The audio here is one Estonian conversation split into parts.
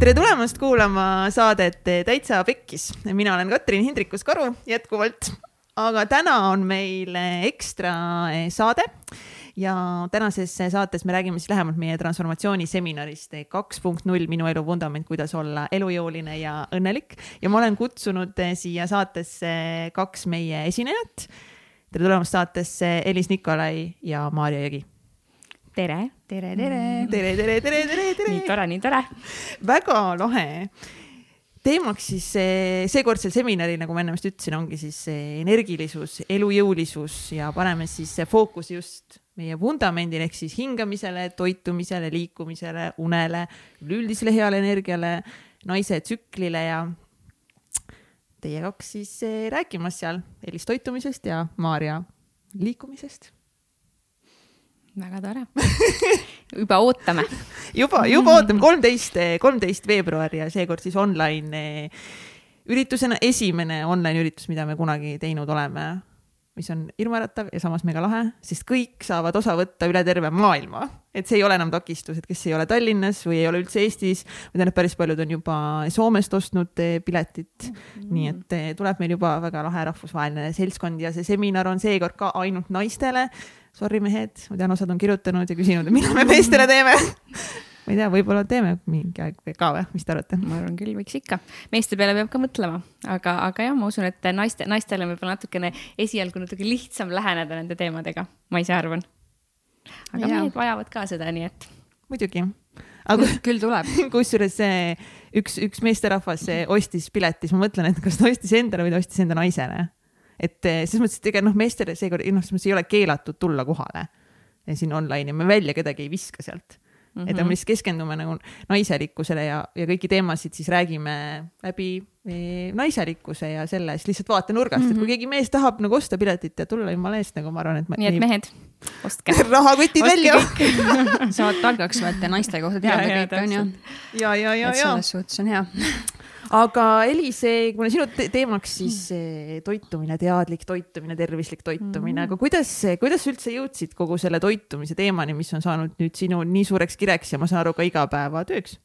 tere tulemast kuulama saadet Täitsa Pekkis. mina olen Katrin Hindrikus-Karu jätkuvalt, aga täna on meil ekstra saade ja tänases saates me räägime siis lähemalt meie transformatsiooniseminarist kaks punkt null, minu elu vundament, kuidas olla elujõuline ja õnnelik. ja ma olen kutsunud siia saatesse kaks meie esinejat. tere tulemast saatesse Elis Nikolai ja Maarja Jõgi tere, tere, tere. tere, tere, tere, tere, tere. nii tore, nii tore. väga lahe. teemaks siis seekordsel seminaril, nagu ma enne vist ütlesin, ongi siis energilisus, elujõulisus ja paneme siis fookuse just meie vundamendile ehk siis hingamisele, toitumisele, liikumisele, unele, üleüldisele heale energiale, naise tsüklile ja teie kaks siis rääkimas seal Elis toitumisest ja Maarja liikumisest väga tore juba ootame juba, juba ootame, kolmteist, kolmteist veebruar ja seekord siis online eh, üritusena esimene online üritus, mida me kunagi teinud oleme mis on hirmuäratav ja samas mega lahe, sest kõik saavad osa võtta üle terve maailma. et see ei ole enam takistus, et kes ei ole Tallinnas või ei ole üldse Eestis, ma tean, et päris paljud on juba Soomest ostnud eh, piletit mm. -hmm. nii et eh, tuleb meil juba väga lahe rahvusvaheline seltskond ja see seminar on seekord ka ainult naistele sorry mehed, ma tean, osad on kirjutanud ja küsinud, et millal me meestele teeme ma ei tea, võib-olla teeme mingi aeg ka või, mis te arvate? ma arvan küll, võiks ikka. meeste peale peab ka mõtlema, aga, aga jah, ma usun, et naiste, naistele on võib-olla natukene esialgu natuke lihtsam läheneda nende teemadega, ma ise arvan. aga ja. mehed vajavad ka seda, nii et. muidugi. aga küll tuleb. kusjuures see üks, üks meesterahvas ostis pileti, siis ma mõtlen, et kas ta ostis endale või ta ostis enda naisele et eh, selles mõttes, et ega noh, meestele seekord, noh, selles mõttes ei ole keelatud tulla kohale siin online'i, me välja kedagi ei viska sealt mm. -hmm. et me lihtsalt keskendume nagu naiselikkusele ja, ja kõiki teemasid siis räägime läbi eh, naiselikkuse ja sellest lihtsalt vaatenurgast mm, -hmm. et kui mhm. keegi mees tahab nagu osta piletit ja tulla jumala eest, nagu ma arvan, et. nii et ei... mehed, ostke rahakotid välja saavad targaks võtta naiste kohta teada kõike onju. ja, ja, ja, ja. selles suhtes on hea aga Elis, kuna sinu te teemaks siis mm. toitumine, teadlik toitumine, tervislik toitumine mm., aga kuidas, kuidas sa üldse jõudsid kogu selle toitumise teemani, mis on saanud nüüd sinu nii suureks kireks ja ma saan aru ka igapäevatööks?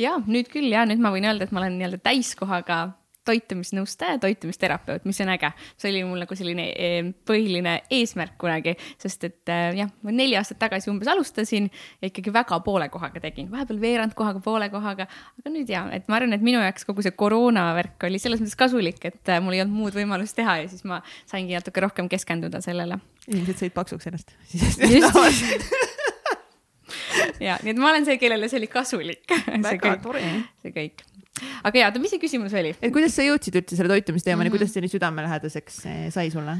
ja nüüd küll ja nüüd ma võin öelda, et ma olen nii-öelda täiskohaga toitumisnõustaja, toitumisterapeut, mis on äge. see oli mul nagu selline eh, põhiline eesmärk kunagi, sest et eh, jah, ma neli aastat tagasi umbes alustasin ja ikkagi väga poole kohaga tegin, vahepeal veerand kohaga, poole kohaga. aga nüüd ja, et ma arvan, et minu jaoks kogu see koroona värk oli selles mõttes kasulik, et eh, mul ei olnud muud võimalust teha ja siis ma saingi natuke rohkem keskenduda sellele. inimesed sõid paksuks ennast. ja, nii et ma olen see, kellele see oli kasulik. väga tore. see kõik aga jaa, oota, mis see küsimus oli? et kuidas sa jõudsid üldse selle toitumisteemani mm, -hmm. kuidas see nii südamelähedaseks eh, sai sulle?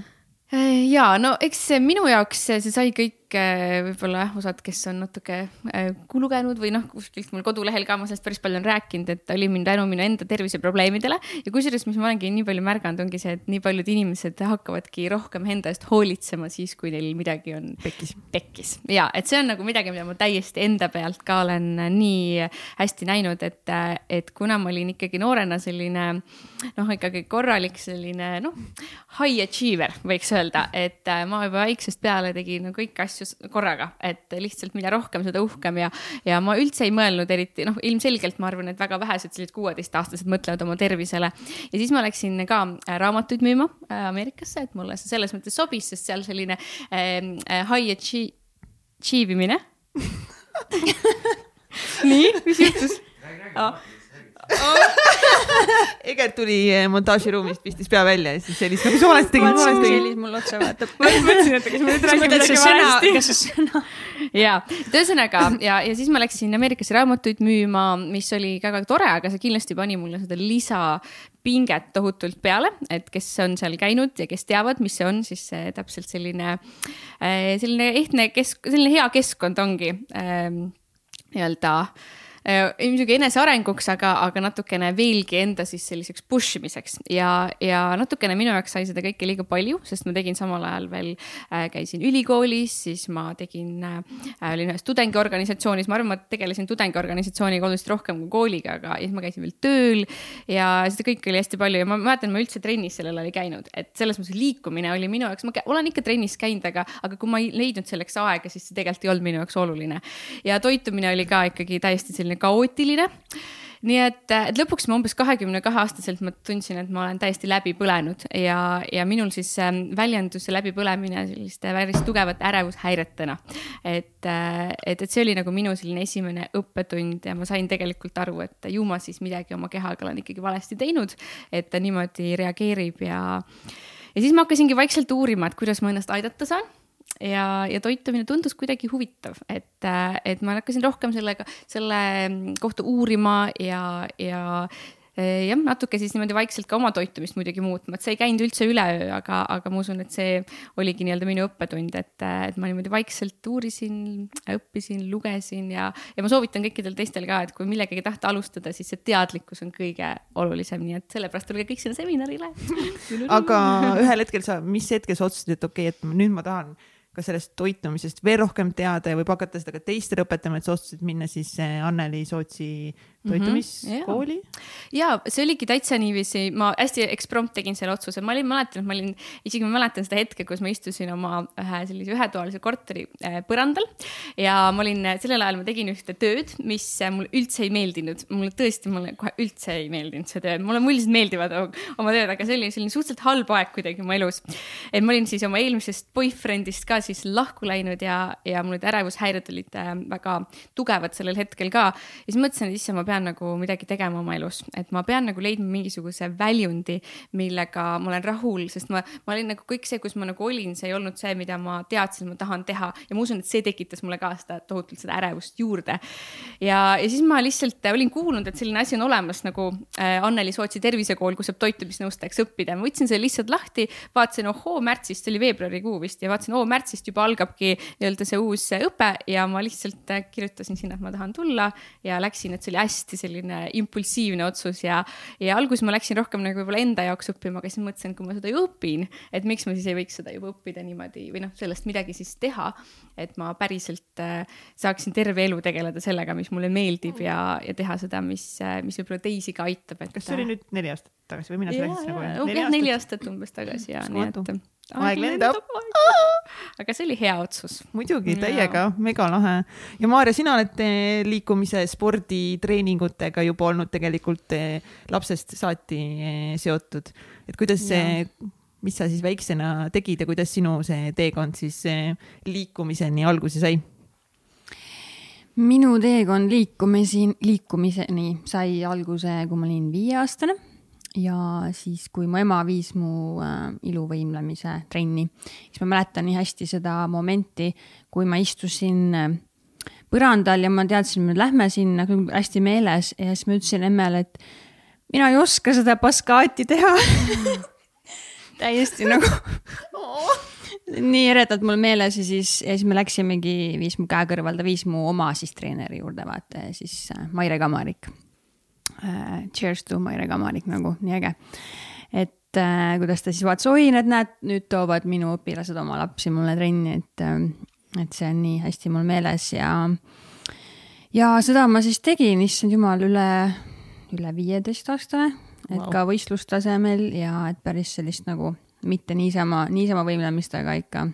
Ja no eks minu jaoks see sai kõik Äh, võib-olla jah, osad, kes on natuke äh, lugenud või noh, kuskilt mul kodulehel ka ma sellest päris palju olen rääkinud, et oli mind tänu minu enda terviseprobleemidele. ja kusjuures, mis ma olengi nii palju märganud, ongi see, et nii paljud inimesed hakkavadki rohkem enda eest hoolitsema siis, kui neil midagi on pekkis, pekkis. ja et see on nagu midagi, mida ma täiesti enda pealt ka olen nii hästi näinud, et, et kuna ma olin ikkagi noorena selline noh, ikkagi korralik selline noh, high achiever võiks öelda, et ma juba väiksest peale tegin no, kõiki asju asju korraga, et lihtsalt mida rohkem, seda uhkem ja, ja ma üldse ei mõelnud eriti, noh, ilmselgelt ma arvan, et väga vähesed sellised kuueteistaastased mõtlevad oma tervisele. ja siis ma läksin ka äh, raamatuid müüma äh, Ameerikasse, et mulle see selles mõttes sobis, sest seal selline äh, high achieve imine nii, mis juhtus? Egert tuli eh, montaažiruumist, pistis pea välja ja siis Elis, mis valesti tegid, mis valesti tegid? Elis mul otsa vaatab. ma mõtlesin, et kas ma nüüd räägin midagi valesti. kas see sõna? ja, ühesõnaga ja, ja siis ma läksin Ameerikasse raamatuid müüma, mis oli väga tore, aga see kindlasti pani mulle seda lisapinget tohutult peale, et kes on seal käinud ja kes teavad, mis see on, siis see täpselt selline, eh, selline ehtne kesk, selline hea keskkond ongi ähm, nii-öelda Äh, muidugi enesearenguks, aga, aga natukene veelgi enda siis selliseks push imiseks. Ja, ja natukene minu jaoks sai seda kõike liiga palju, sest ma tegin samal ajal veel äh,, käisin ülikoolis, siis ma tegin äh,, olin ühes tudengiorganisatsioonis, ma arvan, ma tegelesin tudengiorganisatsiooniga oluliselt rohkem kui kooliga, aga siis ma käisin veel tööl ja seda kõike oli hästi palju. Ja ma mäletan, ma üldse trennis sellel ajal ei käinud, et selles mõttes liikumine oli minu jaoks, ma olen ikka trennis käinud, aga, aga kui ma ei leidnud selleks aega, siis see tegelikult ei olnud minu jaoks oluline. ja toitumine oli ka ikkagi täiesti selline selline kaootiline nii et, et lõpuks ma umbes kahekümne kahe aastaselt ma tundsin, et ma olen täiesti läbi põlenud ja, ja minul siis ähm, väljendus see läbipõlemine selliste päris tugevate ärevushäiretena. et, äh, et, et see oli nagu minu selline esimene õppetund ja ma sain tegelikult aru, et ju ma siis midagi oma kehaga olen ikkagi valesti teinud, et ta niimoodi reageerib ja, ja siis ma hakkasingi vaikselt uurima, et kuidas ma ennast aidata saan ja, ja toitumine tundus kuidagi huvitav, et, et ma hakkasin rohkem sellega, selle kohta uurima ja, ja jah, natuke siis niimoodi vaikselt ka oma toitumist muidugi muutma, et see ei käinud üldse üleöö, aga, aga ma usun, et see oligi nii-öelda minu õppetund, et, et ma niimoodi vaikselt uurisin, õppisin, lugesin ja, ja ma soovitan kõikidel teistel ka, et kui millegagi tahta alustada, siis see teadlikkus on kõige olulisem, nii et sellepärast tulge kõik sinna seminarile. Aga ühel hetkel sa, mis hetkel sa otsustasid, et okei okay,, et nüüd ma tahan ka sellest toitumisest veel rohkem teada ja võib hakata seda ka teistele õpetama, et sa otsustasid minna siis eh, Anneli Sootsi toitumiskooli mm. -hmm. ja see oligi täitsa niiviisi, ma hästi eksprompt tegin selle otsuse, ma olin, mäletan, et ma olin, isegi ma mäletan seda hetke, kus ma istusin oma ühe sellise ühetoalise korteri äh, põrandal. ja ma olin, sellel ajal ma tegin ühte tööd, mis mulle üldse ei meeldinud, mulle tõesti, mulle kohe üldse ei meeldinud see töö, mulle üldiselt meeldivad oma tööd, aga see oli selline suhteliselt halb aeg kuidagi mu elus. et ma olin siis oma eelmisest boyfriend'ist ka siis lahku läinud ja, ja mul need ärevushäired olid äh, väga tugevad sellel hetkel ka. ja siis mõtlesin, et issand, ma pean pean nagu midagi tegema oma elus, et ma pean nagu leidma mingisuguse väljundi, millega ma olen rahul, sest ma, ma olin nagu kõik see, kus ma nagu olin, see ei olnud see, mida ma teadsin, ma tahan teha ja ma usun, et see tekitas mulle ka seda tohutult seda ärevust juurde. ja, ja siis ma lihtsalt olin kuulnud, et selline asi on olemas nagu äh, Anneli Sootsi tervisekool, kus saab toitumisnõustajaks õppida. ma võtsin selle lihtsalt lahti, vaatasin, ohoo, märtsist, oli veebruarikuu vist ja vaatasin, oo, märtsist juba algabki nii-öelda see uus õpe ja ma lihtsalt äh, kirjutasin sinna, et ma tahan tulla ja läksin, et see oli hästi hästi selline impulsiivne otsus ja, ja alguses ma läksin rohkem nagu võib-olla enda jaoks õppima, aga siis mõtlesin, et kui ma seda ju õpin, et miks ma siis ei võiks seda juba õppida niimoodi või noh, sellest midagi siis teha. et ma päriselt äh, saaksin terve elu tegeleda sellega, mis mulle meeldib ja, ja teha seda, mis, äh, mis võib-olla teisi ka aitab, et. kas see oli nüüd neli aastat tagasi või millal sa läksid nagu? jah, neli aastat umbes tagasi ja nii et aeg lendab. aga see oli hea otsus. muidugi, täiega, mega lahe. ja Maarja, sina oled eh, liikumise, spordi, treeningutega juba olnud tegelikult eh, lapsest saati eh, seotud. et kuidas see, mis sa siis väiksena tegid ja kuidas sinu see teekond siis liikumiseni alguse sai? minu teekond liikumisi, liikumiseni sai alguse, kui ma olin viieaastane ja siis, kui mu ema viis mu äh, iluvõimlemise trenni, siis ma mäletan nii hästi seda momenti, kui ma istusin äh, põrandal ja ma teadsin, et lähme sinna, hästi meeles. Ja siis ma ütlesin emmele, et mina ei oska seda baskaati teha. Täiesti nagu nii eredalt mul meeles ja siis, ja siis me läksimegi, viis mu käe kõrval, ta viis mu oma siis treeneri juurde, vaata ja siis äh, Maire Kamarik äh, cheers to Maire Kamarik nagu, nii äge. et äh, kuidas ta siis vaatas, oi, need näed, nüüd toovad minu õpilased oma lapsi mulle trenni, et äh,, et see on nii hästi mul meeles ja, ja seda ma siis tegin, issand jumal, üle, üle viieteistaastane, et wow. ka võistlustasemel ja et päris sellist nagu mitte niisama, niisama võimlemist, aga ikka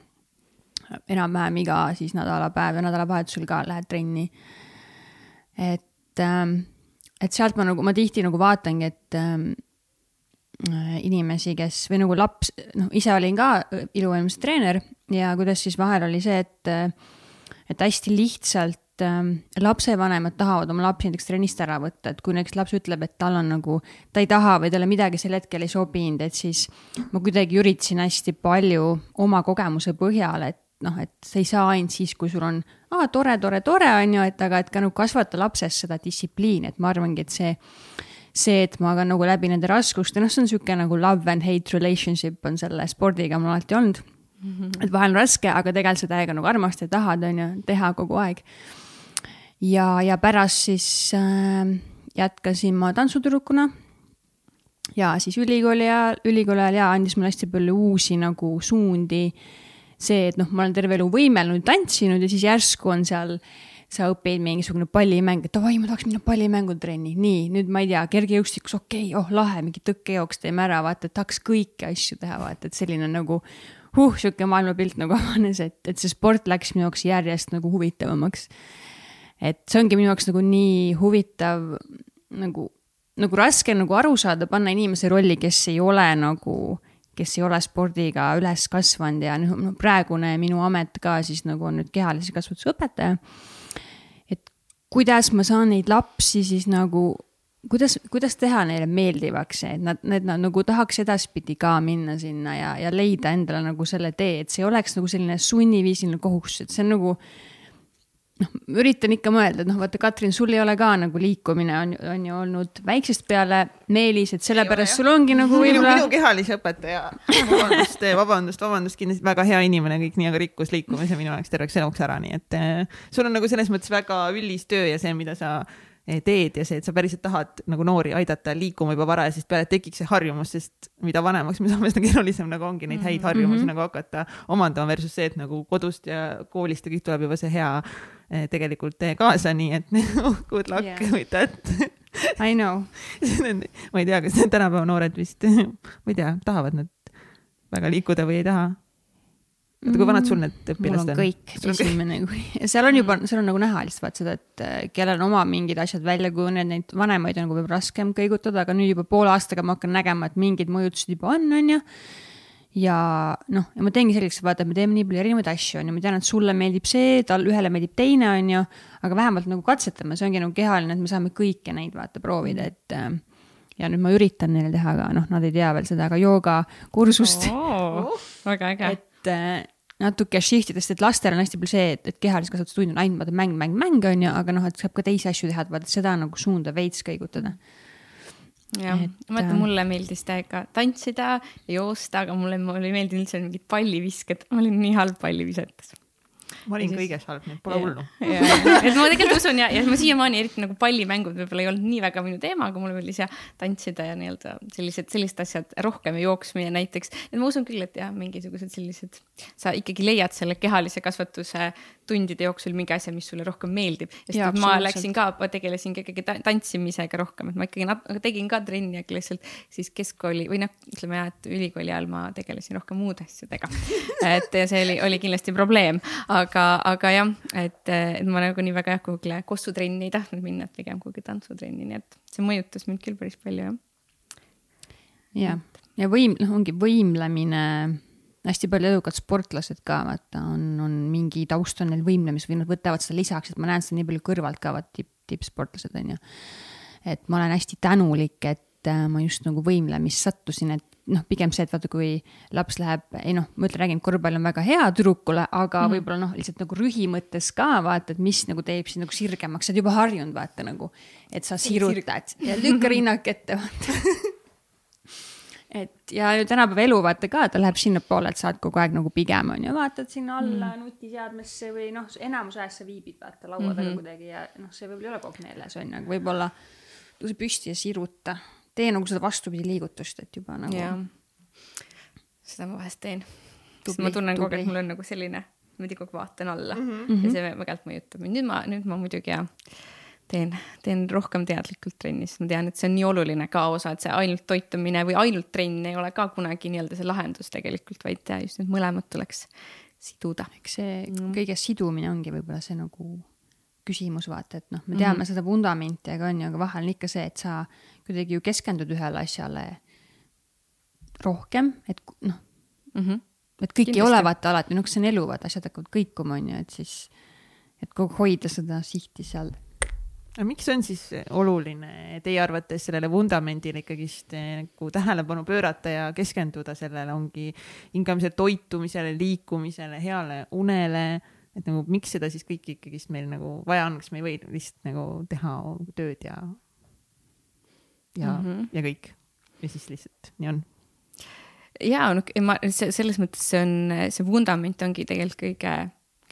enam-vähem iga siis nädalapäev ja nädalavahetusel ka lähed trenni. et ähm, et sealt ma nagu, ma tihti nagu vaatangi, et ähm, äh, inimesi, kes või nagu laps, noh, ise olin ka äh, iluvõimluse treener ja kuidas siis vahel oli see, et, äh, et hästi lihtsalt äh, lapsevanemad tahavad oma lapsi näiteks trennist ära võtta, et kui näiteks laps ütleb, et tal on nagu, ta ei taha või talle midagi sel hetkel ei sobinud, et siis ma kuidagi üritasin hästi palju oma kogemuse põhjal, et noh, et sa ei saa ainult siis, kui sul on aa, tore, tore, tore on ju, et aga, et ka nagu kasvata lapses seda distsipliini, et ma arvangi, et see, see, et ma ka nagu läbi nende raskuste, noh, see on niisugune nagu love and hate relationship on selle spordiga mul alati olnud mm. -hmm. et vahel on raske, aga tegelikult sa täiega nagu armastad ja tahad, on ju, teha kogu aeg. ja, ja pärast siis äh, jätkasin ma tantsutüdrukuna ja siis ülikooli ajal, ülikooli ajal ja andis mulle hästi palju uusi nagu suundi see, et noh, ma olen terve elu võimelnud, tantsinud ja siis järsku on seal, sa õpid mingisugune pallimäng, et davai, ma tahaks minna pallimängutrenni, nii, nüüd ma ei tea, kergejõustikus, okei okay,, oh lahe, mingi tõkkejooks teeme ära, vaata, et tahaks kõiki asju teha, vaata, et selline nagu huh, sihuke maailmapilt nagu avanes, et, et see sport läks minu jaoks järjest nagu huvitavamaks. et see ongi minu jaoks nagu nii huvitav nagu, nagu raske nagu aru saada, panna inimese rolli, kes ei ole nagu, kes ei ole spordiga üles kasvanud ja noh, praegune minu amet ka siis nagu on nüüd kehalise kasvatuse õpetaja. et kuidas ma saan neid lapsi siis nagu kuidas, kuidas teha neile meeldivaks, et nad, need nad nagu tahaks edaspidi ka minna sinna ja, ja leida endale nagu selle tee, et see ei oleks nagu selline sunniviisiline kohustus, et see on nagu noh, üritan ikka mõelda, et noh, vaata, Katrin, sul ei ole ka nagu liikumine on, on ju olnud väiksest peale meelis, et sellepärast sul ongi nagu võib-olla. minu kehalise õpetaja, vabandust, vabandust, vabandust, kindlasti väga hea inimene, kõik nii, aga rikkus liikumise minu jaoks terveks eluks ära, nii et eh, sul on nagu selles mõttes väga üllis töö ja see, mida sa Eh, teed ja see, et sa päriselt tahad nagu noori aidata liikuma juba varajasest peale, et tekiks see harjumus, sest mida vanemaks me saame, seda keerulisem nagu ongi neid häid harjumusi mm -hmm. nagu hakata omandama versus see, et nagu kodust ja koolist ja kõik tuleb juba see hea eh, tegelikult kaasa, nii et good luck yeah. with that I know ma ei tea, kas tänapäeva noored vist, ma ei tea, tahavad nad väga liikuda või ei taha oota, kui vanad sul need õpilased on? kõik, esimene, kui, seal on juba, seal on nagu näha lihtsalt vaat seda, et äh, kellel on oma mingid asjad välja kujunenud, neid vanemaid on nagu võib-olla raskem kõigutada, aga nüüd juba poole aastaga ma hakkan nägema, et mingid mõjutused juba on, on ju. Ja noh, ja ma teengi selgeks, vaata, et me teeme nii palju erinevaid asju, on ju, ma tean, et sulle meeldib see, tal ühele meeldib teine, on ju. aga vähemalt nagu katsetame, see ongi nagu kehaline, et me saame kõike neid vaata proovida, et äh, ja nüüd ma üritan neile teha, aga noh, nad ei tea veel seda, aga joogakursust oh,. väga äge. et äh, natuke shift idest, et lastel on hästi palju see, et, et kehalise kasvatuse tund on ainult vaata mäng, mäng, mäng on ju, aga noh, et saab ka teisi asju teha, et vaata seda nagu suunda veits kõigutada. Jah, ma mäletan, äh, mulle meeldis täiega tantsida ja joosta, aga mulle, mulle ei meeldinud üldse mingid pallivisked, ma olin nii halb pallivisates ma olin siis... kõiges halb, nii et pole hullu. et ma tegelikult usun ja, ja ma siiamaani eriti nagu pallimängud võib-olla ei olnud nii väga minu teema, aga mulle meeldis ja tantsida ja nii-öelda sellised, sellised asjad rohkem ja jooksmine näiteks. et ma usun küll, et jah, mingisugused sellised, sa ikkagi leiad selle kehalise kasvatuse tundide jooksul mingi asja, mis sulle rohkem meeldib. sest ja, ma läksin ka, ma tegelesin ka ikkagi tantsimisega rohkem, et ma ikkagi nat-, tegin ka trenni, aga lihtsalt siis keskkooli või noh, ütleme jah, et ülikooli ajal ma tegelesin rohkem muude asjadega et ja see oli, oli kindlasti probleem, aga, aga jah, et, et ma nagu nii väga jah, kuhugile kossutrenni ei tahtnud minna, et pigem kuhugi tantsutrenni, nii et see mõjutas mind küll päris palju jah. jah, ja võim, noh, ongi võimlemine hästi palju edukad sportlased ka vaata on, on mingi taust on neil võimlemis või nad võtavad seda lisaks, et ma näen seda nii palju kõrvalt ka vaat tipp, tippsportlased on ju. et ma olen hästi tänulik, et äh, ma just nagu võimlemist sattusin, et noh, pigem see, et vaata, kui laps läheb, ei noh, ma ütlen, räägin, korvpall on väga hea tüdrukule, aga mm võib-olla noh, lihtsalt nagu rühi mõttes ka vaata, et mis nagu teeb sind nagu sirgemaks, sa oled juba harjunud vaata nagu, et sa sirutad. Ja lükka rinnak ette vaata et ja tänapäeva elu vaata ka, ta läheb sinnapoole, et sa oled kogu aeg nagu pigem on ju, vaatad sinna alla mm. nutiseadmesse või noh, enamus ajast sa viibid vaata laua taga mm -hmm. kuidagi ja noh, see võib-olla ei ole kogu meeles on ju, aga võib-olla tõuse püsti ja siruta. tee nagu seda vastupidi liigutust, et juba nagu. seda ma vahest teen. sest ma tunnen kogu aeg, et mul on nagu selline, niimoodi kogu aeg vaatan alla mm -hmm. ja see väga mõjutab mind. nüüd ma, nüüd ma muidugi jah teen, teen rohkem teadlikult trenni, sest ma tean, et see on nii oluline ka osa, et see ainult toitumine või ainult trenn ei ole ka kunagi nii-öelda see lahendus tegelikult, vaid just need mõlemad tuleks siduda. eks see mm. kõige sidumine ongi võib-olla see nagu küsimus, vaata, et noh, me teame mm -hmm. seda vundamenti, aga on ju, aga vahel on ikka see, et sa kuidagi ju keskendud ühele asjale rohkem, et noh mm -hmm., et kõik Kindlasti. ei ole vaata alati, noh, see on elu, vaata, asjad hakkavad kõikuma, on ju, et siis, et kogu aeg hoida seda sihti seal aga miks on siis oluline teie arvates sellele vundamendile ikkagist eh, nagu tähelepanu pöörata ja keskenduda sellele, ongi hingamisele, toitumisele, liikumisele, heale unele, et nagu miks seda siis kõike ikkagist meil nagu vaja on, kas me ei või lihtsalt nagu teha tööd ja, ja mm, -hmm. ja kõik? Ja siis lihtsalt nii on. Ja no ma selles mõttes see on, see vundament ongi tegelikult kõige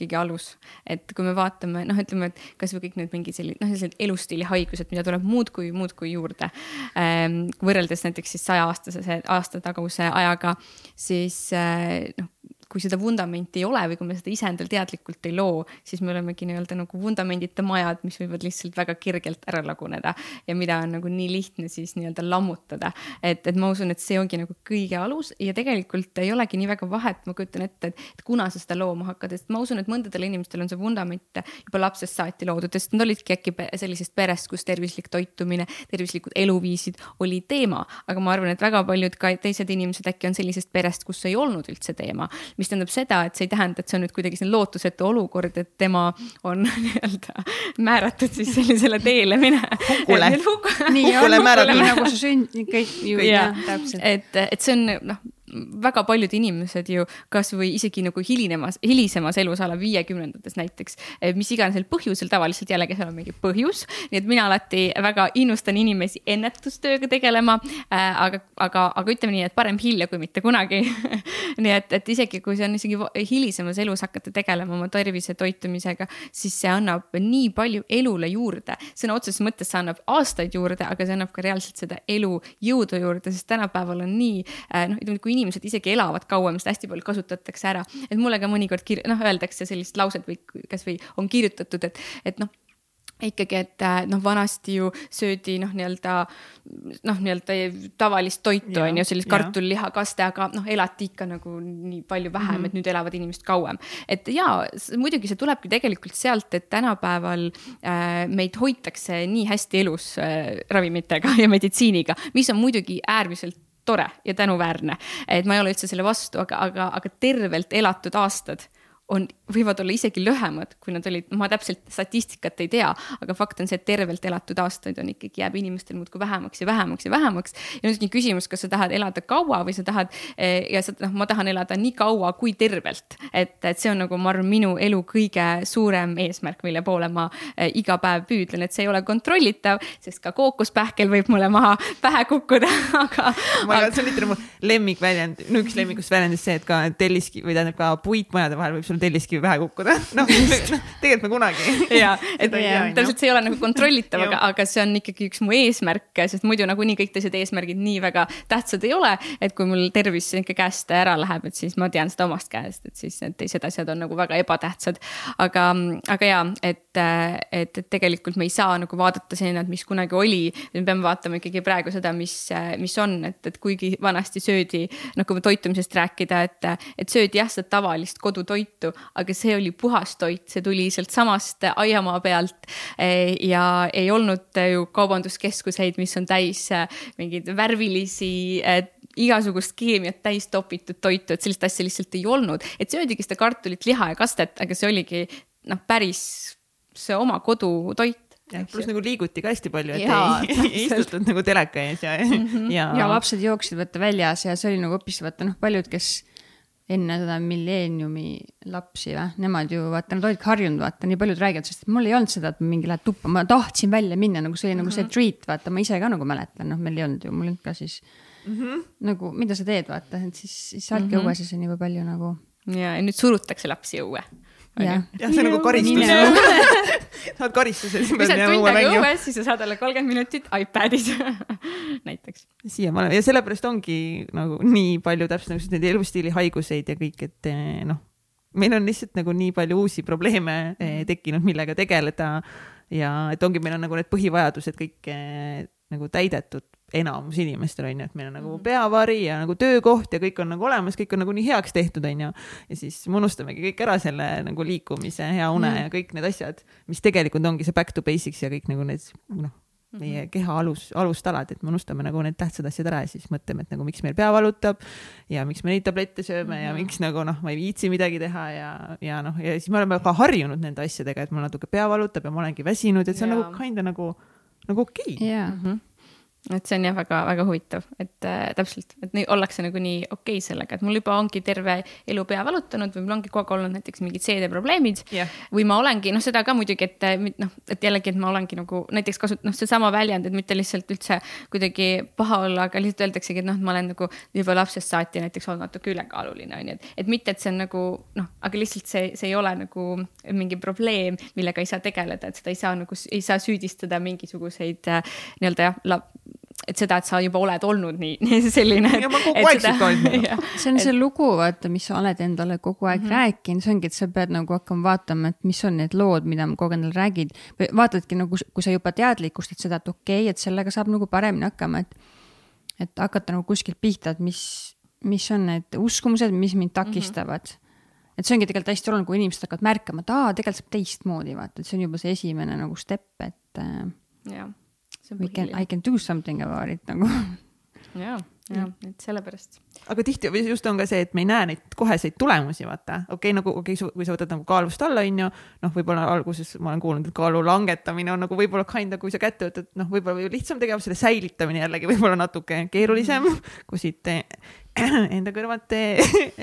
kõige alus. et kui me vaatame, noh, ütleme, et kasvõi kõik need mingid sellised, noh, sellised elustiili haigused, mida tuleb muudkui, muudkui juurde ähm,. võrreldes näiteks siis sajaaastase, aasta taguse ajaga, siis äh, noh kui seda vundamenti ei ole või kui me seda ise endal teadlikult ei loo, siis me olemegi nii-öelda nagu vundamendita majad, mis võivad lihtsalt väga kergelt ära laguneda ja mida on nagu nii lihtne siis nii-öelda lammutada. et, et ma usun, et see ongi nagu kõige alus ja tegelikult ei olegi nii väga vahet, ma kujutan ette, et, kuna sa seda looma hakkad, sest ma usun, et mõndadel inimestel on see vundament juba lapsest saati loodud, sest nad olidki äkki sellisest perest, kus tervislik toitumine, tervislikud eluviisid oli teema, aga ma arvan, et väga paljud ka teised inimesed äkki on sellisest perest, kus ei olnud üldse teema. Mis tähendab seda, et see ei tähenda, et see on nüüd kuidagi selline lootusetu olukord, et tema on nii-öelda määratud siis sellisele teele mine. hukule. nii on, nii nagu sa sünd, kõik ju, jah, täpselt. et, et see on noh väga paljud inimesed ju kasvõi isegi nagu hilinemas, hilisemas elus a la viiekümnendates näiteks, mis iganes põhjusel, tavaliselt jällegi seal on mingi põhjus. nii et mina alati väga innustan inimesi ennetustööga tegelema äh,. aga, aga, aga ütleme nii, et parem hilja kui mitte kunagi nii et, et isegi kui see on isegi hilisemas elus hakata tegelema oma tervise toitumisega, siis see annab nii palju elule juurde. sõna otseses mõttes see annab aastaid juurde, aga see annab ka reaalselt seda elujõudu juurde, sest tänapäeval on nii äh, noh, ütleme, kui inimesed isegi elavad kauem, seda hästi palju kasutatakse ära. et mulle ka mõnikord kir-, noh, öeldakse sellist lauset või kasvõi on kirjutatud, et, et noh ikkagi, et äh, noh, vanasti ju söödi noh, nii-öelda noh, nii-öelda tavalist toitu on ju, sellist kartullihakaste, aga noh, elati ikka nagu nii palju vähem mm, -hmm. et nüüd elavad inimesed kauem. et ja muidugi see tulebki tegelikult sealt, et tänapäeval äh, meid hoitakse nii hästi elus äh, ravimitega ja meditsiiniga, mis on muidugi äärmiselt tore ja tänuväärne. et ma ei ole üldse selle vastu, aga, aga, aga tervelt elatud aastad on, võivad olla isegi lühemad, kui nad olid, ma täpselt statistikat ei tea, aga fakt on see, et tervelt elatud aastaid on ikkagi, jääb inimestel muudkui vähemaks ja vähemaks ja vähemaks. ja nüüd ongi küsimus, kas sa tahad elada kaua või sa tahad eh, ja sa noh, ma tahan elada nii kaua kui tervelt. et, et see on nagu, ma arvan, minu elu kõige suurem eesmärk, mille poole ma eh, iga päev püüdlen, et see ei ole kontrollitav, sest ka kookospähkel võib mulle maha pähe kukkuda, aga. ma ei tea, see on nagu lemmikväljend, no üks lemmikust väljendist see, et ka telliski või tähendab ka puitmajade vahel võib sul telliskivi pähe kukkuda. noh, tegelikult me kunagi. ja, et täpselt see ei ole nagu kontrollitav, aga, aga see on ikkagi üks mu eesmärke, sest muidu nagunii kõik teised eesmärgid nii väga tähtsad ei ole. et kui mul tervis ikka käest ära läheb, et siis ma tean seda omast käest, et siis need teised asjad on nagu väga ebatähtsad. aga, aga ja, et, et, et tegelikult me ei saa nagu vaadata sinna, et mis kunagi oli. me peame vaatama ikkagi praegu seda, mis, mis on, et, et kuigi vanasti söödi, noh, kui toitumisest rääkida, et, et söödi jah, seda tavalist kodutoitu toitu, aga see oli puhas toit, see tuli sealtsamast aiamaa pealt. Eh, ja ei olnud ju kaubanduskeskuseid, mis on täis eh, mingeid värvilisi eh, igasugust keemiat täis topitud toitu, et sellist asja lihtsalt ei olnud, et söödigi seda kartulit, liha ja kastet, aga see oligi noh, päris see oma kodutoit pluss nagu liiguti ka hästi palju, et Jaa, ei istutud nagu teleka ees ja mm, -hmm. ja. ja lapsed jooksid vaata väljas ja see oli nagu hoopis vaata noh, paljud, kes enne seda milleeniumi lapsi või, nemad ju vaata, nad olidki harjunud, vaata, nii paljud räägivad, sest mul ei olnud seda, et mingi lähed tuppa, ma tahtsin välja minna, nagu see oli mm -hmm. nagu see mhm. treat, vaata, ma ise ka nagu mäletan, noh, meil ei olnud ju, mul olnud ka siis mm -hmm. nagu, mida sa teed, vaata, et siis, siis sa oledki mm -hmm. õues ja see on nii palju nagu. Ja, ja nüüd surutakse lapsi õue jah, see on nagu karistus. saad karistuse, siis pead minema õue mängima. õues, siis sa saad alla kolmkümmend minutit iPadis näiteks. siiamaani. Ja sellepärast ongi nagu nii palju täpselt nagu neid elustiili haiguseid ja kõik, et eh, noh, meil on lihtsalt nagu nii palju uusi probleeme eh, tekkinud, millega tegeleda. Ja et ongi, meil on nagu need põhivajadused kõik eh, nagu täidetud enamus inimestel on ju, et meil on nagu mhm. peavari ja nagu töökoht ja kõik on nagu olemas, kõik on nagu nii heaks tehtud, on ju. ja siis me unustamegi kõik ära selle nagu liikumise, hea une mm. ja kõik need asjad, mis tegelikult ongi see back to basics ja kõik nagu need noh, meie mhm. keha alus, alustalad, et me unustame nagu need tähtsad asjad ära ja siis mõtleme, et nagu miks meil pea valutab ja miks me neid tablette sööme mm ja mhm. miks nagu noh, ma ei viitsi midagi teha ja, ja noh, ja siis me oleme ka harjunud nende asjadega, et mul natuke pea valutab ja ma olengi väsinud, et see on ja. nagu kinda nagu, nagu okei okay. yeah.. Mm -hmm et see on jah, väga-väga huvitav, et äh, täpselt, et nii ollakse nagu nii okei okay sellega, et mul juba ongi terve elu pea valutanud või mul ongi kogu aeg olnud näiteks mingid seedeprobleemid yeah.. või ma olengi, noh, seda ka muidugi, et noh, et jällegi, et ma olengi nagu näiteks kasut-, noh, seesama väljend, et mitte lihtsalt üldse kuidagi paha olla, aga lihtsalt öeldaksegi, et noh, et ma olen nagu juba lapsest saati näiteks olnud natuke ülekaaluline, on ju, et. et mitte, et see on nagu noh, aga lihtsalt see, see ei ole nagu mingi probleem, millega ei saa tegeleda, et seda ei saa nagu, ei saa süüdistada mingisuguseid äh, nii-öelda jah et seda, et sa juba oled olnud nii, nii selline. ja ma kogu aeg sihuke olnud. see on see lugu, vaata, mis sa oled endale kogu aeg mm -hmm. rääkinud, see ongi, et sa pead nagu hakkama vaatama, et mis on need lood, mida ma kogu aeg endale räägid. või vaatadki nagu, kui sa juba teadlikustad seda, et okei okay,, et sellega saab nagu paremini hakkama, et, et hakata nagu kuskilt pihta, et mis, mis on need uskumused, mis mind takistavad mm. -hmm et see ongi tegelikult hästi oluline, kui inimesed hakkavad märkama, et aa, tegelikult saab teistmoodi vaata, et see on juba see esimene nagu step, et äh,. jah, on põhiline. I can do something about it nagu. ja, ja, et sellepärast. aga tihti just on ka see, et me ei näe neid koheseid tulemusi, vaata, okei okay,, nagu okei okay,, kui sa võtad nagu kaalust alla, onju, noh, võib-olla alguses ma olen kuulnud, et kaalu langetamine on nagu võib-olla kinda, kui sa kätte võtad, noh, võib-olla lihtsam tegevus, selle säilitamine jällegi võib-olla natuke keerulisem mm, -hmm. kui siit enda kõrvalt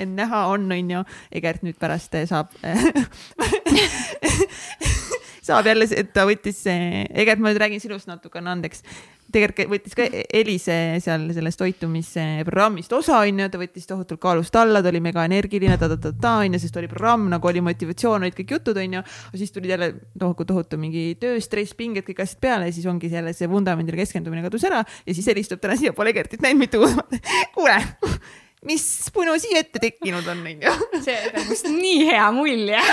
näha on, on ju. Egert nüüd pärast saab saab jälle, et ta võttis, Egert, ma nüüd räägin sinust natukene, andeks. tegelikult võttis ka Elise seal sellest toitumisprogrammist osa, onju, ta võttis tohutult kaalust alla, ta oli mega energiline ta,, ta-ta-ta, onju, sest oli programm, nagu oli motivatsioon, olid kõik jutud, onju. siis tulid jälle tohutu, tohutu mingi tööstress, pinged, kõik asjad peale ja siis ongi jälle see vundamendile keskendumine kadus ära ja siis helistab täna siia, pole Egertit näinud mitu kuule mis punu siia ette tekkinud on, onju. see jätab must nii hea mulje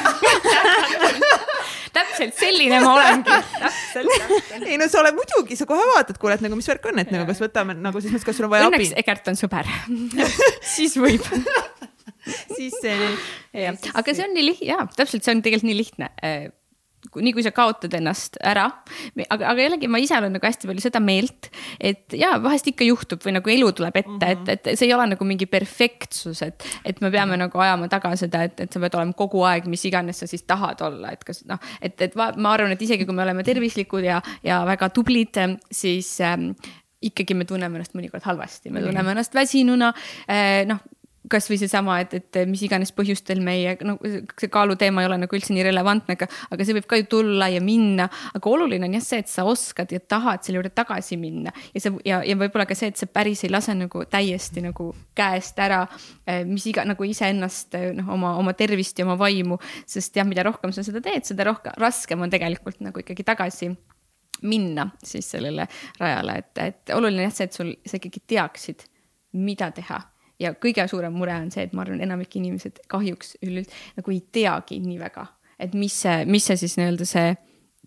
täpselt selline ma olengi. ei no sa oled muidugi, sa kohe vaatad, kuule, et nagu mis värk on, et nagu kas võtame nagu siis, kas sul on vaja abi. Õnneks Egert on sõber siis võib siis see. aga see on nii lihtne, jaa, täpselt, see on tegelikult nii lihtne nii kui sa kaotad ennast ära. aga, aga jällegi ma ise olen nagu hästi palju seda meelt, et ja vahest ikka juhtub või nagu elu tuleb ette mm, -hmm. et, et see ei ole nagu mingi perfektsus, et, et me peame nagu ajama taga seda, et, et sa pead olema kogu aeg, mis iganes sa siis tahad olla, et kas noh, et, et ma arvan, et isegi kui me oleme tervislikud ja, ja väga tublid, siis ähm, ikkagi me tunneme ennast mõnikord halvasti, me tunneme ennast väsinuna eh,. noh, kasvõi seesama, et, et mis iganes põhjustel meie, no see kaaluteema ei ole nagu üldse nii relevantne, aga, aga see võib ka ju tulla ja minna. aga oluline on jah see, et sa oskad ja tahad selle juurde tagasi minna. Ja see ja, ja võib-olla ka see, et sa päris ei lase nagu täiesti nagu käest ära, eh, mis iga nagu iseennast noh, oma, oma tervist ja oma vaimu, sest jah, mida rohkem sa seda teed, seda rohkem, raskem on tegelikult nagu ikkagi tagasi minna siis sellele rajale, et, et oluline jah see, et sul, sa ikkagi teaksid, mida teha ja kõige suurem mure on see, et ma arvan, enamik inimesed kahjuks üleüldse nagu ei teagi nii väga, et mis see, mis see siis nii-öelda see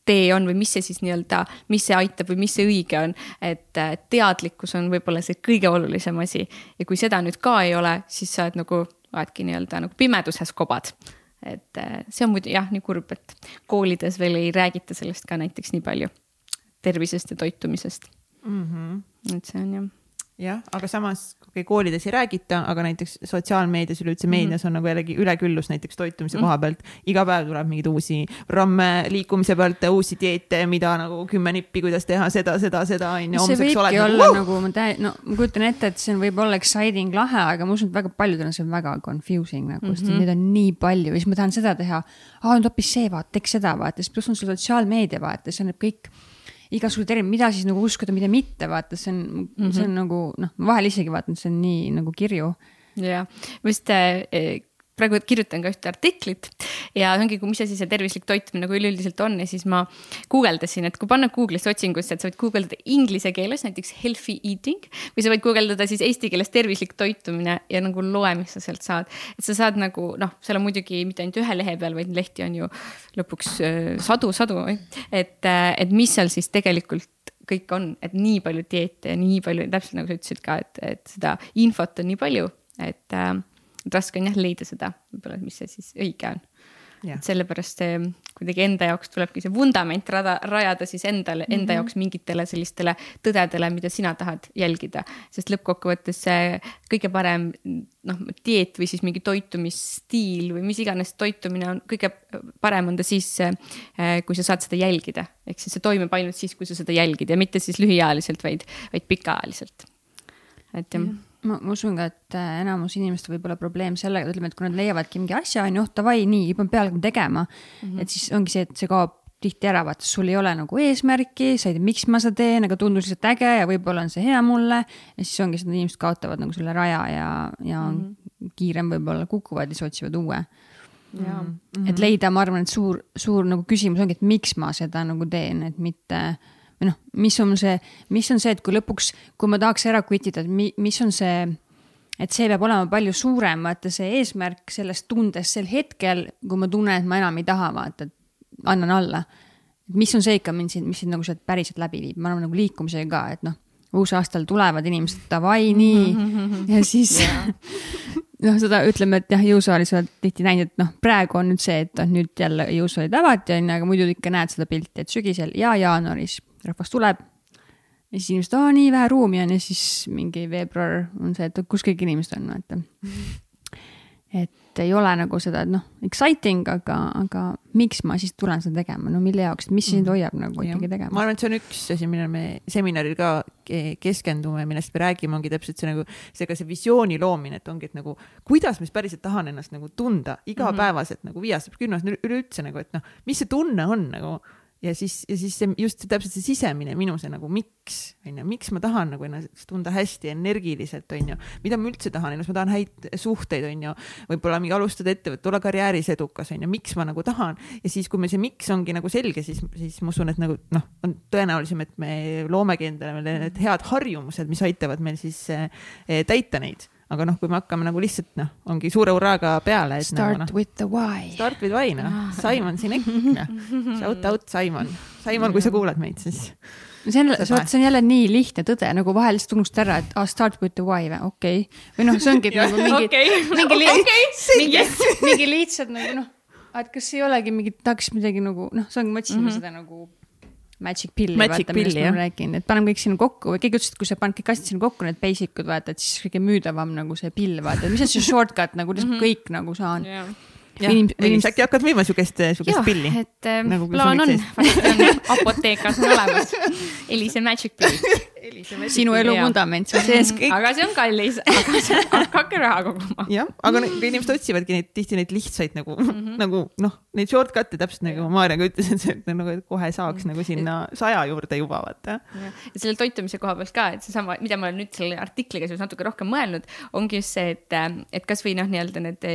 tee on või mis see siis nii-öelda, mis see aitab või mis see õige on. et teadlikkus on võib-olla see kõige olulisem asi ja kui seda nüüd ka ei ole, siis sa oled nagu, oledki nii-öelda nagu pimeduses kobad. et see on muidu jah, nii kurb, et koolides veel ei räägita sellest ka näiteks nii palju. tervisest ja toitumisest mm. -hmm. et see on jah jah, aga samas okay,, koolides ei räägita, aga näiteks sotsiaalmeedias, üleüldse meedias on nagu jällegi üleküllus näiteks toitumise mm -hmm. koha pealt. iga päev tuleb mingeid uusi ramme liikumise pealt, uusi dieete, mida nagu kümme nippi, kuidas teha seda, seda, seda on ju. see võibki oled, olla nagu, nagu ma tä-, no ma kujutan ette, et see on võib-olla exciting, lahe, aga ma usun, et väga paljudel on see väga confusing nagu mm, -hmm. sest neid on nii palju ja siis ma tahan seda teha. aa, nüüd hoopis see, vaata, teeks seda, vaata, siis pluss on sul sotsiaalmeedia, vaata, see on kõik igasugused erinevad, mida siis nagu uskuda, mida mitte, vaata, see on mm, -hmm. see on nagu noh, vahel isegi vaatan, see on nii nagu kirju. jah, ma just praegu kirjutan ka ühte artiklit ja see ongi, mis asi see tervislik toitumine nagu üleüldiselt on ja siis ma guugeldasin, et kui panna Google'isse otsingusse, et sa võid guugeldada inglise keeles näiteks healthy eating või sa võid guugeldada siis eesti keeles tervislik toitumine ja nagu loe, mis sa sealt saad. et sa saad nagu noh, seal on muidugi mitte ainult ühe lehe peal, vaid lehti on ju lõpuks äh, sadu, sadu, et, äh, et mis seal siis tegelikult kõik on, et nii palju dieete ja nii palju, täpselt nagu sa ütlesid ka, et, et seda infot on nii palju, et äh, et raske on jah leida seda, võib-olla, mis see siis õige on. sellepärast see kuidagi enda jaoks tulebki see vundament rada, rajada siis endale mm, -hmm. enda jaoks mingitele sellistele tõdedele, mida sina tahad jälgida. sest lõppkokkuvõttes see kõige parem noh, dieet või siis mingi toitumisstiil või mis iganes toitumine on, kõige parem on ta siis, eh, kui sa saad seda jälgida. ehk siis see toimib ainult siis, kui sa seda jälgid ja mitte siis lühiajaliselt, vaid, vaid pikaajaliselt. et jah mm -hmm ma, ma usun ka, et äh, enamus inimestel võib olla probleem sellega, ütleme, et kui nad leiavadki mingi asja, on ju, oh davai, nii, juba peale hakkame tegema mm. -hmm. et siis ongi see, et see kaob tihti ära, vaata, sul ei ole nagu eesmärki, sa ei tea, miks ma seda teen, aga tundus lihtsalt äge ja võib-olla on see hea mulle. ja siis ongi, et inimesed kaotavad nagu selle raja ja, ja mm -hmm. kiirem võib-olla kukuvad ja siis otsivad uue. Mm -hmm. et leida, ma arvan, et suur, suur nagu küsimus ongi, et miks ma seda nagu teen, et mitte või noh, mis on see, mis on see, et kui lõpuks, kui ma tahaks ära quit ida, et mi, mis on see, et see peab olema palju suurem, vaata see eesmärk sellest tundest sel hetkel, kui ma tunnen, et ma enam ei taha, vaata, et annan alla. mis on see ikka mind siin, mis sind nagu sealt päriselt läbi viib, ma arvan nagu liikumisega ka, et noh, uusaastal tulevad inimesed davai, nii. Ja siis noh, seda ütleme, et jah, jõusaalis oled tihti näinud, et noh, praegu on nüüd see, et noh, nüüd jälle jõusaalid avati, on ju, aga muidu ikka näed seda pilti, et sügisel ja jaanuaris rahvas tuleb. ja siis inimesed, aa, nii vähe ruumi on ja siis mingi veebruar on see, et kus kõik inimesed on, vaata. et ei ole nagu seda, et noh, exciting, aga, aga miks ma siis tulen seda tegema, no mille jaoks, mis sind mhm. hoiab nagu ikkagi tegema? ma arvan, et see on üks asi, millele me seminaril ka keskendume, millest me räägime, ongi täpselt see nagu, see ka see visiooni loomine, et ongi, et nagu kuidas ma siis päriselt tahan ennast nagu tunda igapäevaselt mm -hmm. nagu viie aasta pärast, kümne aasta üleüldse nagu, et noh, mis see tunne on nagu ja siis, ja siis see just see, täpselt see sisemine minu see nagu miks, onju, miks ma tahan nagu ennast tunda hästi energiliselt, onju, mida ma üldse tahan ennast, ma tahan häid suhteid, onju, võib-olla mingi alustada ettevõtet, olla karjääris edukas, onju, miks ma nagu tahan? Ja siis, kui meil see miks ongi nagu selge, siis, siis ma usun, et nagu noh, on tõenäolisem, et me loomegi endale need head harjumused, mis aitavad meil siis eh, täita neid aga noh, kui me hakkame nagu lihtsalt noh, ongi suure hurraaga peale. Start nagu, no, with the why. Start with why, noh. Ah. Simon Sinek, noh. Shout out Simon. Simon, kui sa kuulad meid, siis. see on, see on jälle nii lihtne tõde, nagu vahel lihtsalt unustad ära, et ah, start with the why või, okei okay.. või noh, see ongi nagu mingi okay., mingi li- okay,, mingi, mingi lihtsalt nagu noh, et kas ei olegi mingi, tahaks midagi nagu noh, see ongi, ma otsisin mm -hmm. seda nagu magic pilli, vaata, millest ma olen rääkinud, et paneme kõik sinna kokku või keegi ütles, et kui sa paned kõik asjad sinna kokku, need basic ud, vaata, et siis kõige müüdavam nagu see pill, vaata, mis on see shortcut nagu, kuidas mm -hmm. kõik nagu saan. Yeah inimesed äkki hakkad müüma siukest, siukest pilli? et äh, nagu, plaan on, varsti on apoteekas on olemas. Elise Magic Pill sinu elu vundament seal sees kõik. aga see on kallis, aga see, hakake raha koguma. jah, aga inimesed otsivadki neid tihti neid lihtsaid nagu mm, -hmm. nagu noh, neid shortcut'e täpselt nagu Maarja ka ütles, et see nagu et kohe saaks nagu sinna saja juurde juba vaata. ja selle toitumise koha pealt ka, et seesama, mida ma olen nüüd selle artikliga seoses natuke rohkem mõelnud, ongi just see, et, et kasvõi noh, nii-öelda need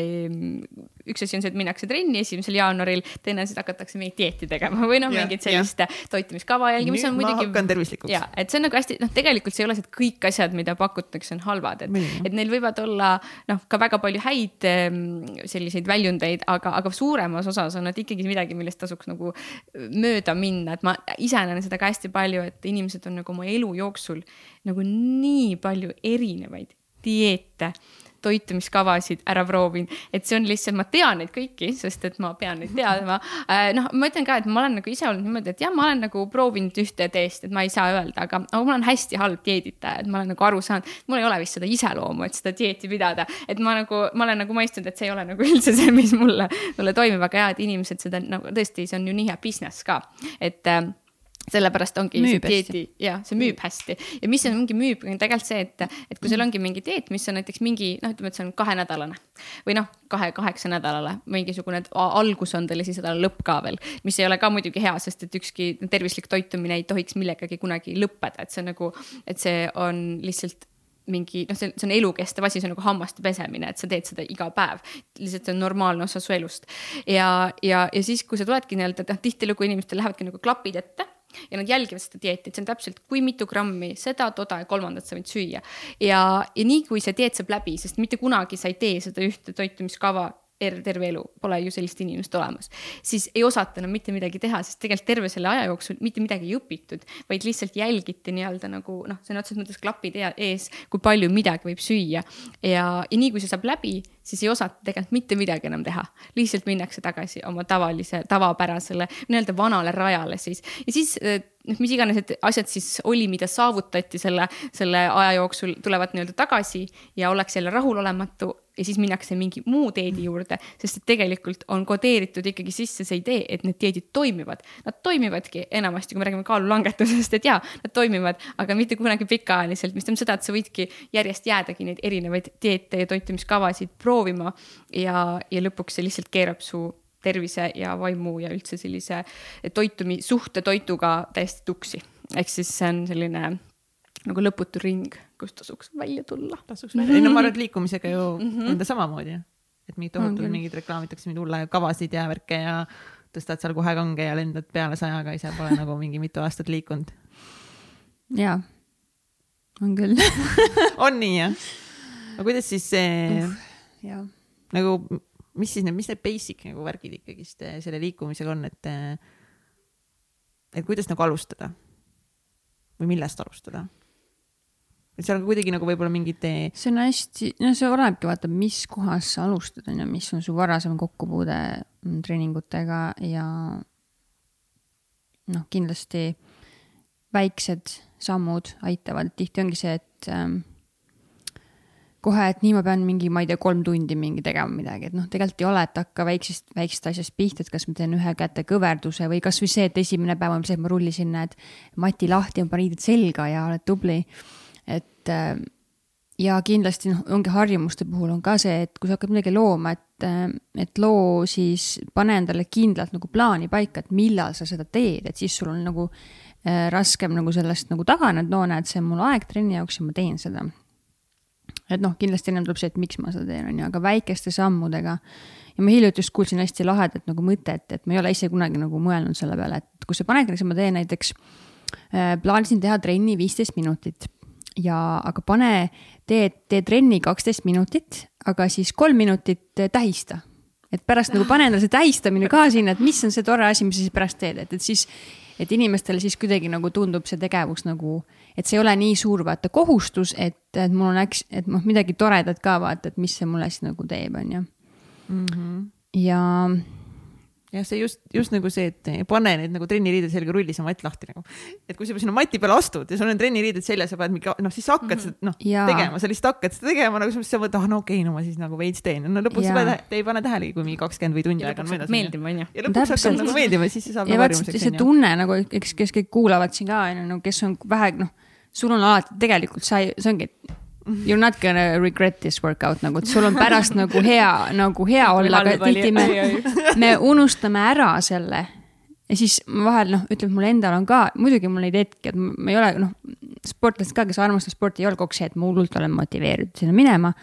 üks asi on see, et minnakse trenni esimesel jaanuaril, teine asi, et hakatakse mingit dieeti tegema või noh, mingit sellist toitumiskava jälgima, mis on muidugi. hakkan tervislikuks. ja, et see on nagu hästi, noh, tegelikult see ei ole see, et kõik asjad, mida pakutakse, on halvad, et, et neil võivad olla noh, ka väga palju häid ehm, selliseid väljundeid, aga, aga suuremas osas on nad ikkagi midagi, millest tasuks nagu mööda minna, et ma ise näen seda ka hästi palju, et inimesed on nagu oma elu jooksul nagu nii palju erinevaid dieete toitumiskavasid ära proovinud, et see on lihtsalt, ma tean neid kõiki, sest et ma pean neid teadma. Äh, noh, ma ütlen ka, et ma olen nagu ise olnud niimoodi, et jah, ma olen nagu proovinud ühte teest, et ma ei saa öelda, aga, aga ma olen hästi halb dieeditaja, et ma olen nagu aru saanud, mul ei ole vist seda iseloomu, et seda dieeti pidada, et ma nagu, ma olen nagu mõistnud, et see ei ole nagu üldse see, mis mulle, mulle toimib, aga ja, et inimesed seda nagu tõesti, see on ju nii hea business ka, et äh, sellepärast ongi müüb see dieedi, jah, see müüb hästi ja mis on mingi müüb, on tegelikult see, et, et kui sul ongi mingi dieet, mis on näiteks mingi noh, ütleme, et see on kahenädalane või noh, kahe, kaheksa nädalale, mingisugune algus on tal ja siis nädala lõpp ka veel, mis ei ole ka muidugi hea, sest et ükski tervislik toitumine ei tohiks millegagi kunagi lõppeda, et see on nagu, et see on lihtsalt mingi noh, see, see on elukestev asi, see on nagu hammaste pesemine, et sa teed seda iga päev. lihtsalt see on normaalne osa su elust. ja, ja, ja siis, kui sa tuledki nii-öelda, et noh, tihtilugu inimestel lähevadki nagu klapid ette ja nad jälgivad seda dieeti, et see on täpselt, kui mitu grammi seda, toda ja kolmandat sa võid süüa. ja, ja nii kui see dieet saab läbi, sest mitte kunagi sa ei tee seda ühte toitumiskava terve elu, pole ju sellist inimest olemas, siis ei osata enam mitte midagi teha, sest tegelikult terve selle aja jooksul mitte midagi ei õpitud, vaid lihtsalt jälgiti nii-öelda nagu noh, sõna otseses mõttes klapid ees, kui palju midagi võib süüa. ja, ja nii kui see saab läbi, siis ei osata tegelikult mitte midagi enam teha. lihtsalt minnakse tagasi oma tavalise, tavapärasele, nii-öelda vanale rajale siis. ja siis noh, mis iganes need asjad siis oli, mida saavutati selle, selle aja jooksul, tulevad nii-öelda tagasi ja ollakse jälle rahulolematu ja siis minnakse mingi muu dieedi juurde, sest et tegelikult on kodeeritud ikkagi sisse see idee, et need dieedid toimivad. Nad toimivadki enamasti, kui me räägime kaalulangetusest, et jaa, nad toimivad, aga mitte kunagi pikaajaliselt, mis tähendab seda, et sa võidki järjest jäädagi neid erinevaid dieete ja toitumiskavasid proovima ja, ja lõpuks see lihtsalt keerab su tervise ja vaimu ja üldse sellise toitumi, suhte toituga täiesti tuksi. ehk siis see on selline nagu lõputu ring, kust tasuks välja tulla. tasuks välja, ei no ma arvan, et liikumisega ju mm -hmm. on ta samamoodi, et mingid tohutult mingid reklaamitakse mingeid hulle kavasid ja värke ja tõstad seal kohe kange ja lendad peale sajaga, ise pole nagu mingi mitu aastat liikunud jaa, on küll on nii jah? aga kuidas siis see jah. nagu, mis siis need, mis need basic nagu värgid ikkagist eh, selle liikumisega on, et, eh, et kuidas nagu alustada? või millest alustada? et seal on kuidagi nagu võib-olla mingid. see on hästi, no see olenebki, vaata, mis kohas sa alustad, on ju, mis on su varasem kokkupuude mm, treeningutega ja noh, kindlasti väiksed sammud aitavad, tihti ongi see, et ähm, kohe, et nii ma pean mingi, ma ei tea, kolm tundi mingi tegema midagi, et noh, tegelikult ei ole, et hakka väiksest, väiksest asjast pihta, et kas ma teen ühe käte kõverduse või kasvõi see, et esimene päev on see, et ma rullisin need mati lahti ja panin riided selga ja oled tubli et äh, ja kindlasti noh, ongi harjumuste puhul on ka see, et kui sa hakkad midagi looma, et, äh, et loo siis, pane endale kindlalt nagu plaani paika, et millal sa seda teed, et siis sul on nagu äh, raskem nagu sellest nagu taganeda, no näed, see on mul aeg trenni jaoks ja ma teen seda. Et noh, kindlasti ennem tuleb see, et miks ma seda teen, on ju, aga väikeste sammudega. ja ma hiljuti just kuulsin hästi lahedat nagu mõtet, et ma ei ole ise kunagi nagu mõelnud selle peale, et kui sa paned, ma teen näiteks äh,, plaanisin teha trenni viisteist minutit ja, aga pane, tee, tee trenni kaksteist minutit, aga siis kolm minutit tähista. et pärast nagu pane endale see tähistamine ka sinna, et mis on see tore asi, mis sa siis pärast teed, et, et siis, et inimestele siis kuidagi nagu tundub see tegevus nagu, et see ei ole nii suur vaata kohustus, et, et mul on äks-, et noh, midagi toredat ka vaata, et mis see mulle siis nagu teeb, on ju. Mhm. ja jah, see just, just nagu see, et pane need nagu trenniriided selga, rulli see matt lahti nagu. et kui sa sinna mati peale astud ja sul on trenniriided seljas ja paned mingi, noh, siis sa hakkad mm -hmm. seda, noh, tegema, sa lihtsalt hakkad seda tegema, nagu siis sa mõtled, ah no okei okay,, no ma siis nagu veits teen. no lõpuks sa paned, ei pane tähelegi, kui mingi kakskümmend või tund aega on möödas. meeldib, onju. ja lõpuks hakkab nagu meeldima, siis see saab nagu harjumuseks. see tunne nagu, eks, kes kõik kuulavad siin ka, onju, no kes on vähe, noh, sul on alati tegelikult sa ei, see ongi, et you are not gonna regret this workout nagu, et sul on pärast nagu hea, nagu hea olla, aga tihti me, me unustame ära selle. ja siis vahel noh, ütleme, mul endal on ka, muidugi mul neid hetki, et ma ei ole noh, sportlased ka, kes armastavad sporti, ei ole kogu see, et ma hullult olen motiveeritud sinna minema.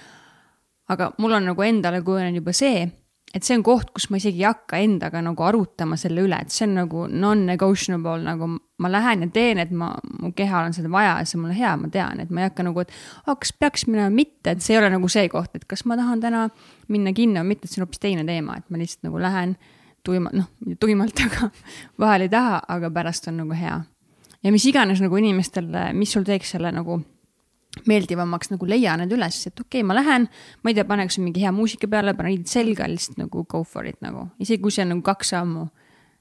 aga mul on nagu endale kujunenud juba see et see on koht, kus ma isegi ei hakka endaga nagu arutama selle üle, et see on nagu non-negotiable, nagu ma lähen ja teen, et ma, mu kehal on seda vaja ja see on mulle hea, ma tean, et ma ei hakka nagu, et oh, kas peaks minema, mitte, et see ei ole nagu see koht, et kas ma tahan täna minna kinno või mitte, et see on hoopis teine teema, et ma lihtsalt nagu lähen tuima, noh, tuimalt, aga vahel ei taha, aga pärast on nagu hea. ja mis iganes nagu inimestele, mis sul teeks selle nagu meeldivamaks nagu leia need üles, et okei okay,, ma lähen, ma ei tea, pane kas mingi hea muusika peale, pane riided selga, lihtsalt nagu go for it nagu, isegi kui see on nagu kaks sammu,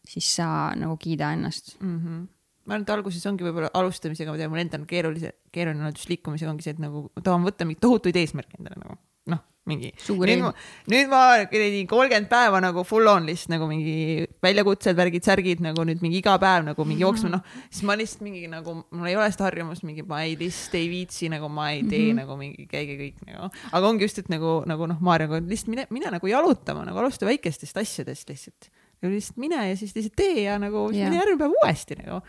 siis sa nagu kiida ennast mm. -hmm. ma arvan, et alguses ongi võib-olla alustamisega, ma tean, mul endal on keerulise, keeruline olnud just liikumisega ongi see, et nagu tahan võtta mingeid tohutuid eesmärke endale nagu noh, mingi. nüüd ma, nüüd ma kuradi kolmkümmend päeva nagu full on lihtsalt nagu mingi väljakutsed, värgid, särgid nagu nüüd mingi iga päev nagu mingi jooksma, noh. siis ma lihtsalt mingi nagu, mul ei ole seda harjumust, mingi ma ei lihtsalt ei viitsi nagu ma ei tee mm -hmm. nagu mingi käige kõik nagu. aga ongi just, et nagu, nagu noh, Maarjaga lihtsalt mine, mine nagu jalutama nagu alusta väikestest asjadest lihtsalt lihtsalt mine ja siis lihtsalt tee ja nagu siis mine järgmine päev uuesti nagu.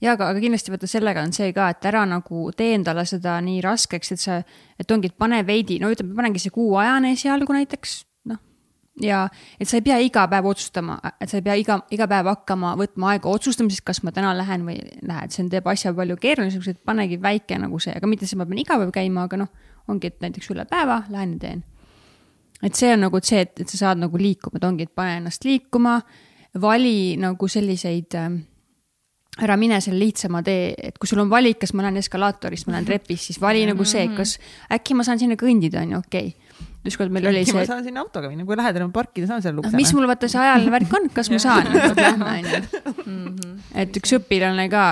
ja aga, aga kindlasti vaata sellega on see ka, et ära nagu tee endale seda nii raskeks, et sa, et ongi, et pane veidi, no ütleme, panengi see kuu ajane esialgu näiteks, noh. ja et sa ei pea iga päev otsustama, et sa ei pea iga, iga päev hakkama võtma aega otsustamiseks, kas ma täna lähen või ei lähe, et see teeb asja palju keerulisemaks, et panegi väike nagu see, aga mitte see, ma pean iga päev käima, aga noh, ongi, et näiteks üle päeva lähen ja teen et see on nagu see, et, et sa saad nagu liikuma, et ongi, et pane ennast liikuma, vali nagu selliseid äh, ära mine selle lihtsama tee, et kui sul on valik, kas ma lähen eskalaatorist, ma lähen trepist, siis vali nagu see, mhm. kas äkki ma saan sinna kõndida, on ju, okei okay ükskord meil oli see. ma saan sinna autoga minna, kui lähedal on parkida, saan seal ukse. mis mul vaata see ajaline värk on, kas ma saan, onju. Mhm. et üks õpilane ka,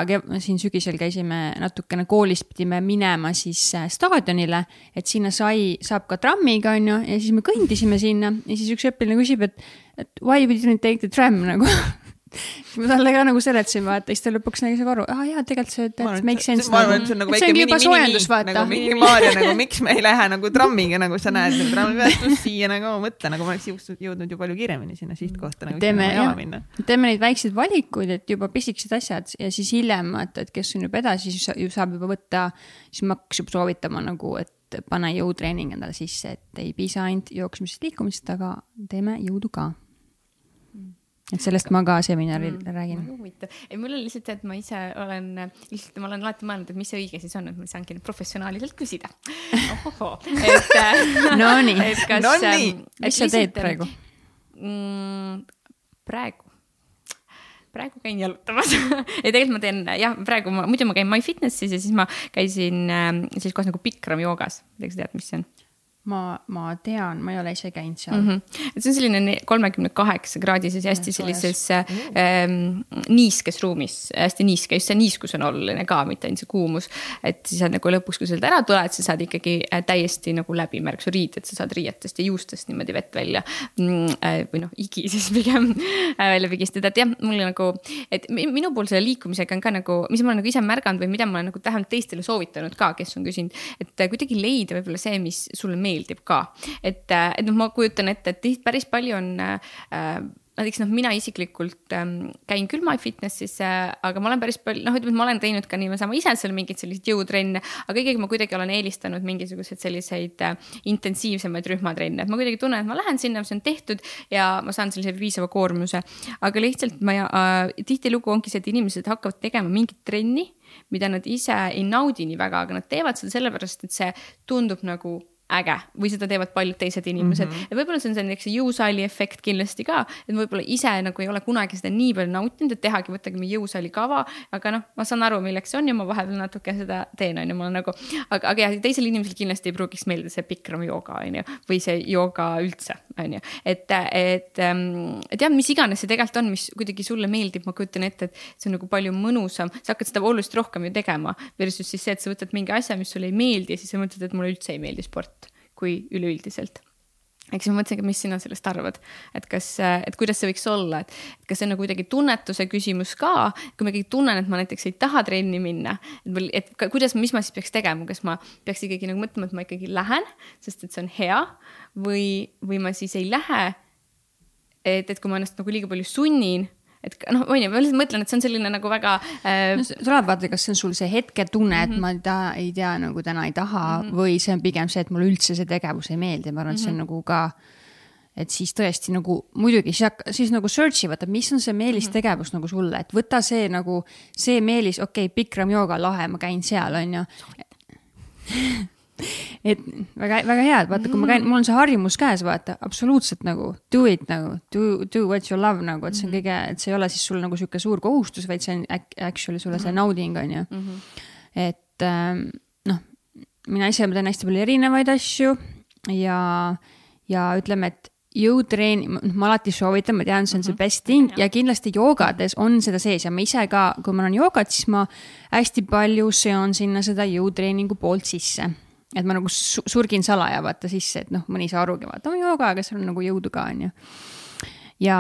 siin sügisel käisime natukene koolis, pidime minema siis äh, staadionile, et sinna sai, saab ka trammiga onju ja siis me kõndisime sinna ja siis üks õpilane küsib, et, et why we didn't take the tram nagu ma talle ka nagu seletasin, vaata, siis ta lõpuks nägi nagu aru, aa jaa, tegelikult see, that makes sense. ma arvan, et see on nagu väike mini, mini, mini, nagu mingi Maarja nagu, miks me ei lähe nagu trammiga, nagu sa näed, nagu trammi pealt pluss siia nagu mõtle, nagu ma oleks jõudnud ju palju kiiremini sinna sihtkohta nagu. teeme, teeme neid väikseid valikuid, et juba pisikesed asjad ja siis hiljem, vaata, et kes on juba edasi, siis ju saab juba võtta, siis ma hakkas juba soovitama nagu, et pane jõutreening endale sisse, et ei piisa ainult jooksmisest, liikumisest, aga teeme jõudu ka et sellest ma ka seminaril mm. räägin. huvitav, ei mul on lihtsalt see, et ma ise olen, lihtsalt ma olen alati mõelnud, et mis see õige siis on, et ma saangi nüüd professionaaliselt küsida. et Nonii, Nonii, mis sa teed praegu? Mm,? praegu. Praegu käin jalutamas. Ei, tegelikult ma teen jah, praegu ma, muidu ma käin MyFitnessis ja siis ma käisin äh, siis koos nagu Bikram joogas, ma ei tea, kas sa tead, mis see on ma, ma tean, ma ei ole ise käinud seal mm. -hmm. et see on selline kolmekümne kaheksa kraadises ja hästi sellises ähm, niiskes ruumis, hästi niiske, just see niiskus on oluline ka, mitte ainult see kuumus. et siis on nagu lõpuks, kui sealt ära tuled, sa saad ikkagi äh, täiesti nagu läbimärk su riided, sa saad riietest ja juustest niimoodi vett välja mm,. Äh, või noh, igi siis pigem välja pigistada, et jah, mulle nagu, et minu puhul selle liikumisega on ka nagu, mis ma olen nagu ise märganud või mida ma olen nagu vähemalt teistele soovitanud ka, kes on küsinud, et kuidagi leida võib-olla see, mis sulle meeldib meeldib ka. et, äh, et noh, ma kujutan ette, et päris palju on äh, näiteks noh, mina isiklikult ähm, käin küll MyFitnessis äh,, aga ma olen päris palju, noh, ütleme, et ma olen teinud ka niisama ise seal mingeid selliseid jõutrenne, aga ikkagi ma kuidagi olen eelistanud mingisuguseid selliseid äh, intensiivsemaid rühmatrenne, et ma kuidagi tunnen, et ma lähen sinna, see on tehtud ja ma saan sellise piisava koormuse. aga lihtsalt ma äh, tihtilugu ongi see, et inimesed hakkavad tegema mingit trenni, mida nad ise ei naudi nii väga, aga nad teevad seda sellepärast, et see tundub nagu äge või seda teevad paljud teised inimesed mm. -hmm. ja võib-olla see on selline, eks see jõusaali efekt kindlasti ka, et võib-olla ise nagu ei ole kunagi seda nii palju nautinud, et tehagi, võttagi mingi jõusaali kava. aga noh, ma saan aru, milleks see on ja ma vahepeal natuke seda teen, on ju, ma nagu, aga, aga jah, teisel inimesel kindlasti ei pruugiks meeldida see Bikram jooga, on ju, või see jooga üldse, on ju. et, et, ähm, jah, mis iganes see tegelikult on, mis kuidagi sulle meeldib, ma kujutan ette, et see on nagu palju mõnusam, sa hakkad seda oluliselt rohkem ju tegema. Versus siis see, et sa võtad mingi asja, mis sulle ei meeldi ja siis sa mõtled, et mulle üldse ei meeldi sport kui üleüldiselt. Eks ma mõtlesingi, mis sina sellest arvad, et kas, et kuidas see võiks olla, et kas see on nagu kuidagi tunnetuse küsimus ka, kui ma ikkagi tunnen, et ma näiteks ei taha trenni minna, et, et kuidas, mis ma siis peaks tegema, kas ma peaks ikkagi nagu mõtlema, et ma ikkagi lähen, sest et see on hea või, või ma siis ei lähe. et, et kui ma ennast nagu liiga palju sunnin et noh, on ju, ma lihtsalt mõtlen, et see on selline nagu väga äh.... No, tuleb vaadata, kas see on sul see hetketunne, et mm -hmm. ma ei taha, ei tea nagu täna ei taha mm -hmm. või see on pigem see, et mulle üldse see tegevus ei meeldi, ma arvan, et see on mm -hmm. nagu ka et siis tõesti nagu muidugi siis, siis nagu search'i võtab, mis on see meelistegevus mm -hmm. nagu sulle, et võta see nagu see meelis, okei okay,, Bikram jooga lahe, ma käin seal, on ju et väga, väga hea, et vaata, kui ma käin, mul on see harjumus käes, vaata, absoluutselt nagu do it nagu, do, do what you love nagu, et see on mhm. kõige, et see ei ole siis sul nagu sihuke suur kohustus, vaid see on actually sulle see mhm. nauding, on ju. Mhm. et ähm, noh, mina ise teen hästi palju erinevaid asju ja, ja ütleme, et noh, ma alati soovitan, ma tean, see on see best thing ja kindlasti joogades on seda sees ja ma ise ka, kui ma olen joogat, siis ma hästi palju seon sinna seda jõutreeningu poolt sisse et ma nagu surgin salaja vaata sisse, et noh, mõni ei saa arugi, vaata, jooga, aga seal on nagu jõudu ka, on ju. ja,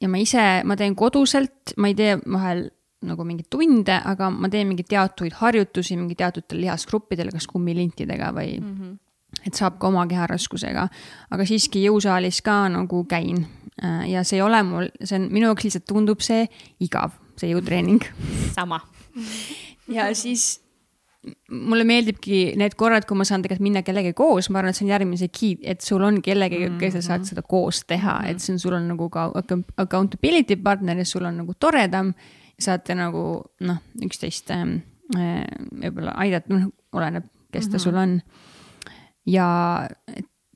ja ma ise, ma teen koduselt, ma ei tee vahel nagu mingeid tunde, aga ma teen mingeid teatuid harjutusi mingi teatutele lihasgruppidele, kas kummilintidega või mm. -hmm et saab ka oma keharaskusega, aga siiski jõusaalis ka nagu käin. Äh, ja see ei ole mul, see on minu jaoks lihtsalt tundub see igav, see jõutreening. sama. ja siis mulle meeldibki need korrad, kui ma saan tegelikult minna kellegagi koos, ma arvan, et see on järgmine see key, et sul on kellegagi mm, -hmm. kes sa saad seda koos teha mm, -hmm. et see on, sul on nagu ka accountability partner ja sul on nagu toredam. saate nagu noh, üksteist äh, võib-olla aidata, noh, oleneb, kes ta mm -hmm. sul on. ja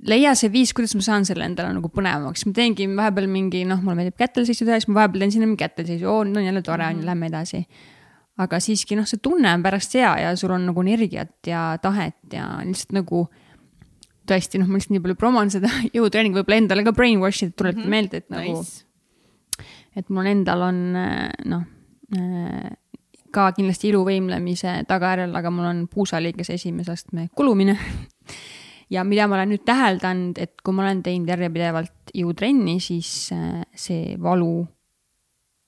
leia see viis, kuidas ma saan selle endale nagu põnevamaks, ma teengi vahepeal mingi, noh, mulle meeldib kätelseisu teha, siis ma vahepeal teen sinna mingi kätelseisu, oo, nüüd on jälle tore, on ju, lähme edasi aga siiski noh, see tunne on pärast hea ja sul on nagu energiat ja tahet ja lihtsalt nagu tõesti noh, ma lihtsalt nii palju promon seda jõutreeningu, võib-olla endale ka brainwash ida, tuletada mm -hmm. meelde, et nagu nice., et mul endal on noh, ka kindlasti iluvõimlemise tagajärjel, aga mul on puusaliigese esimese astme kulumine ja mida ma olen nüüd täheldanud, et kui ma olen teinud järjepidevalt jõutrenni, siis see valu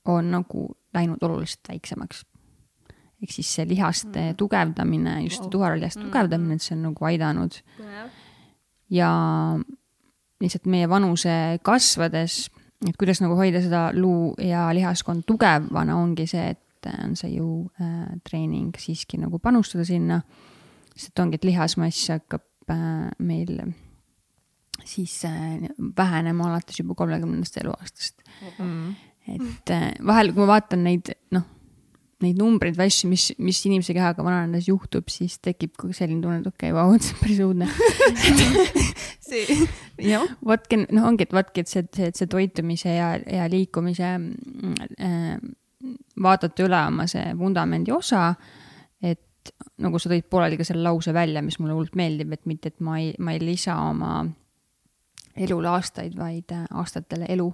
on nagu läinud oluliselt väiksemaks ehk siis see lihaste mm. tugevdamine, just wow. tuharalihaste mm. tugevdamine, et see on nagu aidanud yeah.. ja lihtsalt meie vanuse kasvades, et kuidas nagu hoida seda luu ja lihaskond tugevana, ongi see, et on see jõutreening äh, siiski nagu panustada sinna. sest ongi, et lihasmass hakkab äh, meil siis äh, vähenema alates juba kolmekümnendast eluaastast mm. -hmm et äh, vahel, kui ma vaatan neid, noh, neid numbreid asju, mis, mis inimese kehaga vananedes juhtub, siis tekib selline tunne, et okei okay,, vau, see on päris õudne see, jah, vaatke, noh, ongi, et vaatke, et see, see, see toitumise ja, ja liikumise äh, vaatate üle oma see vundamendi osa, et nagu sa tõid pooleli ka selle lause välja, mis mulle hullult meeldib, et mitte, et ma ei, ma ei lisa oma elule aastaid, vaid äh, aastatele elu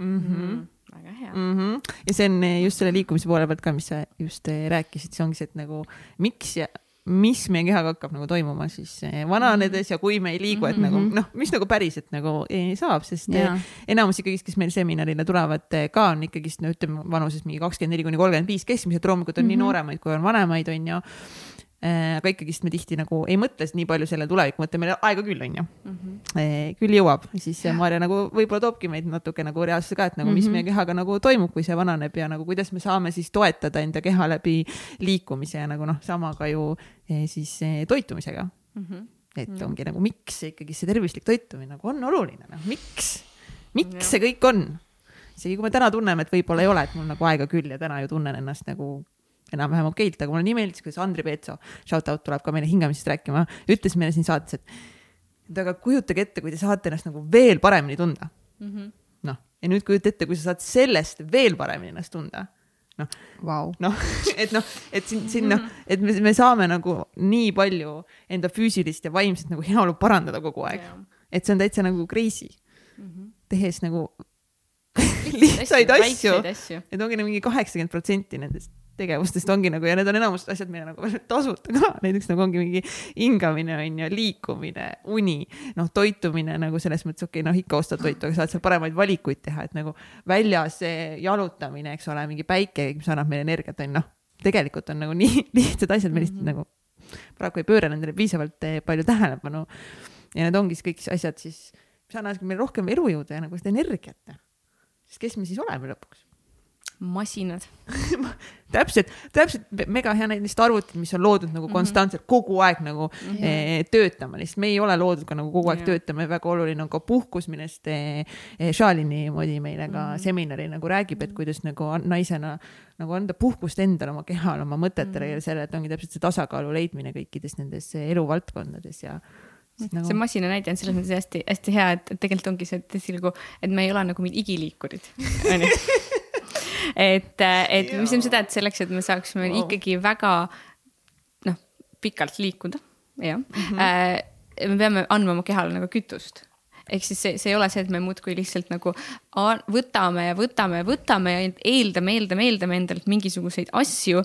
mm. -hmm väga hea mm. -hmm. ja see on just selle liikumise poole pealt ka, mis sa just äh, rääkisid, see ongi see, et nagu miks ja mis meie kehaga hakkab nagu toimuma siis äh, vananedes ja kui me ei liigu, et mm -hmm. nagu mhm. noh, mis nagu päriselt nagu ei, saab, sest ja. enamus ikkagist, kes meil seminarile tulevad ka on ikkagist no ütleme vanuses mingi kakskümmend neli kuni kolmkümmend viis keskmiselt, loomulikult on mm -hmm. nii mhm. nooremaid kui on vanemaid, on ju Äh, aga ikkagist me tihti nagu ei mõtle nii palju selle tuleviku mõtte, meil aega küll on ju mm. -hmm. küll jõuab, siis Maarja nagu võib-olla toobki meid natuke nagu reaalsusse ka, et nagu mm -hmm. mis meie kehaga nagu toimub, kui see vananeb ja nagu kuidas me saame siis toetada enda keha läbi liikumise ja nagu noh, sama ka ju eh, siis eh, toitumisega mm. -hmm. et mhm. ongi nagu, miks ikkagi see tervislik toitumine nagu on oluline, noh miks, miks ja. see kõik on isegi kui me täna tunneme, et võib-olla ei ole, et mul nagu aega küll ja täna ju tunnen ennast nagu enam-vähem okeilt, aga mulle nii meeldis, kuidas Andri Peetso, shout out tuleb ka meile hingamisest rääkima, ütles meile siin saates, et, et aga kujutage ette, kui te saate ennast nagu veel paremini tunda. Mm -hmm.. noh, ja nüüd kujuta ette, kui sa saad sellest veel paremini ennast tunda. Noh wow., noh, et noh, et siin, siin noh, et me, me saame nagu nii palju enda füüsilist ja vaimset nagu heaolu parandada kogu aeg. Yeah.. et see on täitsa nagu crazy. Mm, -hmm. tehes nagu lihtsaid asju, asju., et ongi nagu mingi kaheksakümmend protsenti nendest tegevustest ongi nagu ja need on enamus asjad, mille nagu tasuta ka, näiteks nagu ongi mingi hingamine on ju, liikumine, uni, noh, toitumine nagu selles mõttes, okei okay,, noh, ikka ostad toitu, aga saad seal paremaid valikuid teha, et nagu väljas jalutamine, eks ole, mingi päike, mis annab meile energiat, on noh, tegelikult on nagu nii lihtsad asjad, me lihtsalt mm -hmm. nagu paraku ei pööra nendele piisavalt eh, palju tähelepanu. ja need ongi siis kõik asjad siis, mis annavadki meile rohkem elujõudu ja nagu seda energiat. sest kes me siis oleme lõpuks masinad täpselt, täpselt mega hea lihtsalt arvutid, mis on loodud nagu mhm. konstantselt kogu aeg nagu mm -hmm. eh, töötama, lihtsalt me ei ole loodud ka nagu kogu aeg yeah. töötama ja väga oluline on ka puhkus, millest eh, eh, Shalini moodi meile ka mm -hmm. seminaril nagu räägib, et mhm. kuidas nagu naisena nagu anda puhkust endale, oma kehale, oma mõtetele mm -hmm. ja selle, et ongi täpselt see tasakaalu leidmine kõikides nendes eluvaldkondades ja Nagu... see masina näide on selles mõttes hästi-hästi hea, et tegelikult ongi see tõsi nagu, et me ei ole nagu mingid igiliikurid onju et, et mis tähendab seda, et selleks, et me saaksime wow. ikkagi väga noh, pikalt liikuda, jah mm, -hmm. me peame andma oma kehale nagu kütust ehk siis see, see ei ole see, et me muudkui lihtsalt nagu võtame ja võtame ja võtame ja eeldame, eeldame, eeldame endalt mingisuguseid asju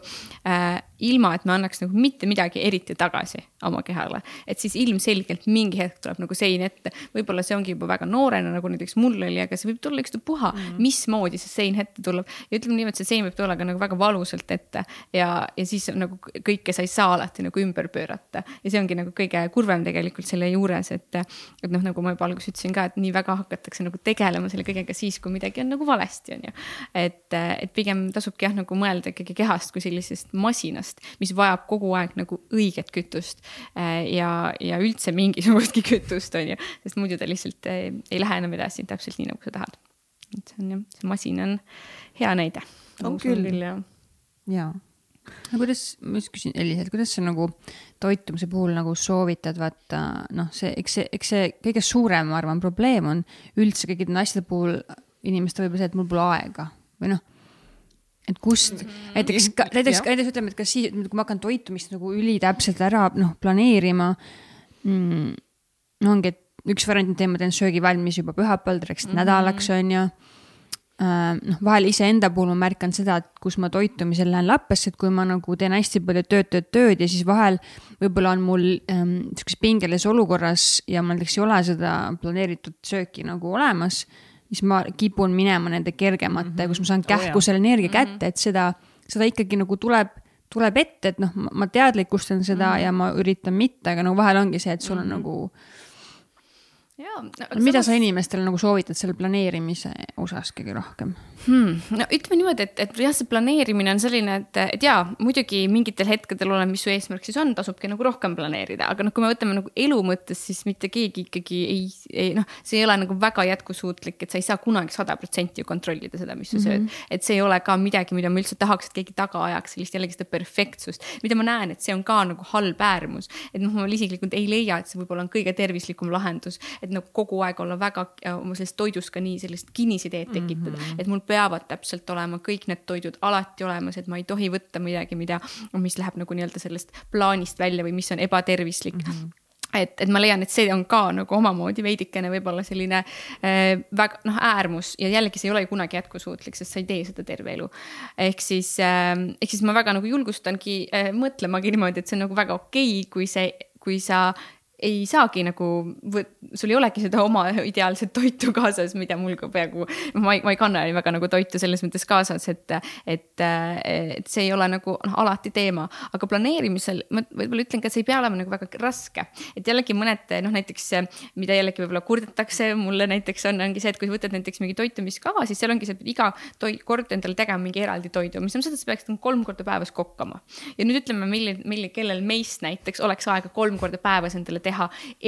äh, ilma et me annaks nagu mitte midagi eriti tagasi oma kehale. et siis ilmselgelt mingi hetk tuleb nagu sein ette, võib-olla see ongi juba väga noorena, nagu näiteks mul oli, aga see võib tulla ükstapuha mm, mismoodi see sein ette tuleb. ja ütleme niimoodi, see sein võib tulla ka nagu väga valusalt ette ja, ja siis nagu kõike sa ei saa alati nagu ümber pöörata. ja see ongi nagu kõige kurvem tegelikult selle juures, et, et noh, nagu ma juba alguses ütlesin ka, et nii väga hakatakse nagu tegelema selle kõigega siis, kui midagi on nagu valesti, on ju. et, et pigem tasubki jah, nagu mõelda ikkagi kehast kui sellisest masinast mis vajab kogu aeg nagu õiget kütust äh, ja, ja üldse mingisugustki kütust, on ju, sest muidu ta lihtsalt ei, äh, ei lähe enam edasi täpselt nii, nagu sa tahad. et see on jah, see masin on hea näide. on küll, küll, jah. jaa no kuidas, ma just küsin Eliselt, kuidas sa nagu toitumise puhul nagu soovitad, vaata noh, see, eks see, eks see kõige suurem, ma arvan, probleem on üldse kõikide naiste puhul inimestel võib-olla see, et mul pole aega või noh et kust mm, -hmm. näiteks, näiteks, näiteks ütleme, et kas siis, kui ma hakkan toitumist nagu ülitäpselt ära noh planeerima mm,. ongi, et üks variant on, et ma teen söögi valmis juba pühapäevaldeks mm -hmm. nädalaks on ju. Noh, vahel iseenda puhul ma märkan seda, et kus ma toitumisel lähen lappesse, et kui ma nagu teen hästi palju tööd, tööd, tööd ja siis vahel võib-olla on mul ähm, sihukeses pingelises olukorras ja mul näiteks ei ole seda planeeritud sööki nagu olemas siis ma kipun minema nende kergemate mm, -hmm. kus ma saan kähku oh, selle energia mm -hmm. kätte, et seda, seda ikkagi nagu tuleb, tuleb ette, et noh, ma teadlikustan seda mm -hmm. ja ma üritan mitte, aga no vahel ongi see, et sul on mm -hmm. nagu jaa no,. mida samas... sa inimestele nagu soovitad selle planeerimise osas kõige rohkem hmm.? no ütleme niimoodi, et, et jah, see planeerimine on selline, et, et jaa, muidugi mingitel hetkedel oleneb, mis su eesmärk siis on, tasubki nagu rohkem planeerida, aga noh, kui me võtame nagu elu mõttes, siis mitte keegi ikkagi ei, ei noh, see ei ole nagu väga jätkusuutlik, et sa ei saa kunagi sada protsenti ju kontrollida seda, mis sa mm -hmm. sööd. et see ei ole ka midagi, mida ma üldse tahaks, et keegi taga ajaks, sellist jällegi seda perfektsust, mida ma näen, et see on ka nagu halb äärmus. et noh, ma isiklikult ei leia, et see võib-olla on kõige tervislikum lahendus et nagu kogu aeg olla väga oma sellest toidust ka nii sellist kinnisideed tekitada mm, -hmm. et mul peavad täpselt olema kõik need toidud alati olemas, et ma ei tohi võtta midagi, mida, mis läheb nagu nii-öelda sellest plaanist välja või mis on ebatervislik mm. -hmm et, et ma leian, et see on ka nagu omamoodi veidikene võib-olla selline äh, väga noh, äärmus ja jällegi see ei ole ju kunagi jätkusuutlik, sest sa ei tee seda terve elu. ehk siis äh,, ehk siis ma väga nagu julgustangi äh, mõtlemagi niimoodi, et see on nagu väga okei okay,, kui see, kui sa ei saagi nagu, sul ei olegi seda oma ideaalset toitu kaasas, mida mul ka peaaegu, ma ei, ma ei kanna väga nagu toitu selles mõttes kaasas, et, et, et see ei ole nagu noh, alati teema, aga planeerimisel ma võib-olla ütlen ka, et see ei pea olema nagu väga raske. et jällegi mõned noh, näiteks mida jällegi võib-olla kurdetakse mulle näiteks on, ongi see, et kui võtad näiteks mingi toitumiskava, siis seal ongi see, et iga toit, kord endale tegema mingi eraldi toidu, mis tähendab seda, et sa peaksid kolm korda päevas kokkama. ja nüüd ütleme, milline, milline, kellel meist näiteks oleks aega kolm korda päevas endale teha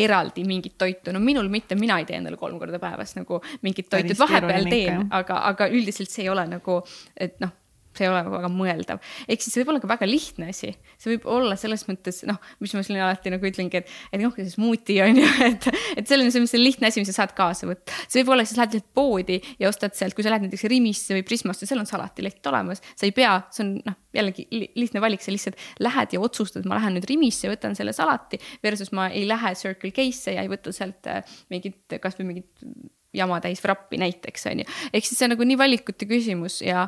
eraldi mingit toitu, no minul mitte, mina ei tee endale kolm korda päevas nagu mingit toitu, vahepeal teen, aga, aga üldiselt see ei ole nagu, et noh see ei ole väga mõeldav. ehk siis see võib olla ka väga lihtne asi, see võib olla selles mõttes noh, mis ma siin alati nagu ütlengi, et, et noh, see smuuti on ju, et, et see on selline lihtne asi, mis sa saad kaasa võtta. see võib olla, sa lähed lihtsalt poodi ja ostad sealt, kui sa lähed näiteks Rimisse või Prismasse, seal on salatilett olemas, sa ei pea, see on noh, jällegi lihtne valik, sa lihtsalt lähed ja otsustad, ma lähen nüüd Rimisse, võtan selle salati versus ma ei lähe Circle K-sse ja ei võta sealt äh, mingit, kasvõi mingit jama täis vrappi näiteks on ju. ehk siis see on nagu nii valikute küsimus ja,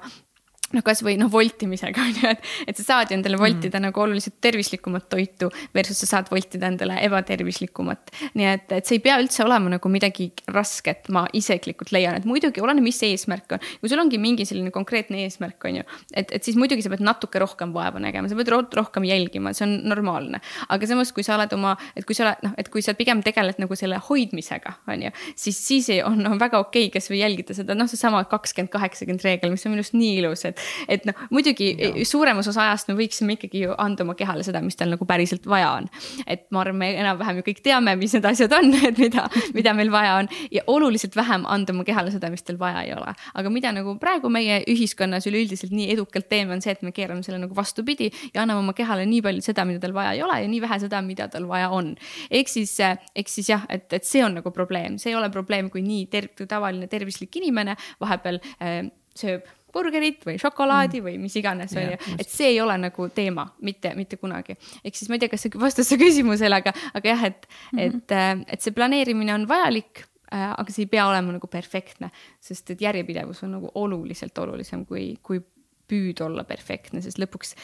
noh, kasvõi noh, voltimisega on ju, et, et sa saad ju endale voltida mm. nagu oluliselt tervislikumat toitu versus sa saad voltida endale ebatervislikumat. nii et, et see ei pea üldse olema nagu midagi rasket, ma isiklikult leian, et muidugi oleneb, mis eesmärk on. kui sul ongi mingi selline konkreetne eesmärk, on ju, et, et siis muidugi sa pead natuke rohkem vaeva nägema, sa pead rohkem jälgima, see on normaalne. aga samas, kui sa oled oma, et kui sa oled noh, et kui sa pigem tegeled nagu selle hoidmisega, on ju, siis, siis on, on väga okei okay, kasvõi jälgida seda, noh, seesama kakskümmend, kaheksakümmend reegel, mis on minu arust nii ilus, et et, et noh, muidugi ja. suuremas osa ajast me võiksime ikkagi ju anda oma kehale seda, mis tal nagu päriselt vaja on. et ma arvan, me enam-vähem ju kõik teame, mis need asjad on, et mida, mida meil vaja on ja oluliselt vähem anda oma kehale seda, mis tal vaja ei ole. aga mida nagu praegu meie ühiskonnas üleüldiselt nii edukalt teeme, on see, et me keerame selle nagu vastupidi ja anname oma kehale nii palju seda, mida tal vaja ei ole ja nii vähe seda, mida tal vaja on. ehk siis, ehk siis jah, et, et see on nagu probleem, see ei ole probleem, kui nii ter tavaline tervislik inimene vahepeal äh, sööb burgerit või šokolaadi mm. või mis iganes, on ju, et see ei ole nagu teema, mitte, mitte kunagi. ehk siis ma ei tea, kas see vastas su küsimusele, aga, aga jah, et mm, -hmm. et, äh, et see planeerimine on vajalik äh,, aga see ei pea olema nagu perfektne, sest et järjepidevus on nagu oluliselt olulisem kui, kui püüd olla perfektne, sest lõpuks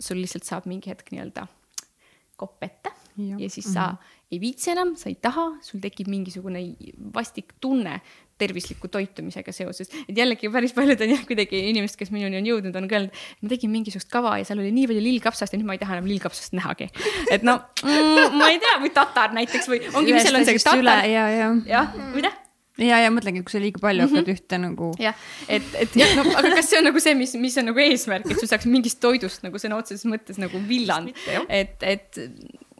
sul lihtsalt saab mingi hetk nii-öelda kopp ette ja, ja siis mm -hmm. sa mhm. ei viitsi enam, sa ei taha, sul tekib mingisugune vastik tunne tervisliku toitumisega seoses. et jällegi päris paljud on jah, kuidagi inimesed, kes minuni on jõudnud, on ka öelnud, ma tegin mingisugust kava ja seal oli nii palju lillkapsast ja nüüd ma ei taha enam lillkapsast nähagi. et no mm, ma ei tea, või tatar näiteks või ongi, mis seal on see tatar. ja, ja. jah, mida? ja, ja mõtlengi, kui sa liiga palju mm -hmm. hakkad ühte nagu. jah, et, et jah, no aga kas see on nagu see, mis, mis on nagu eesmärk, et sul saaks mingist toidust nagu sõna otseses mõttes nagu villand, et, et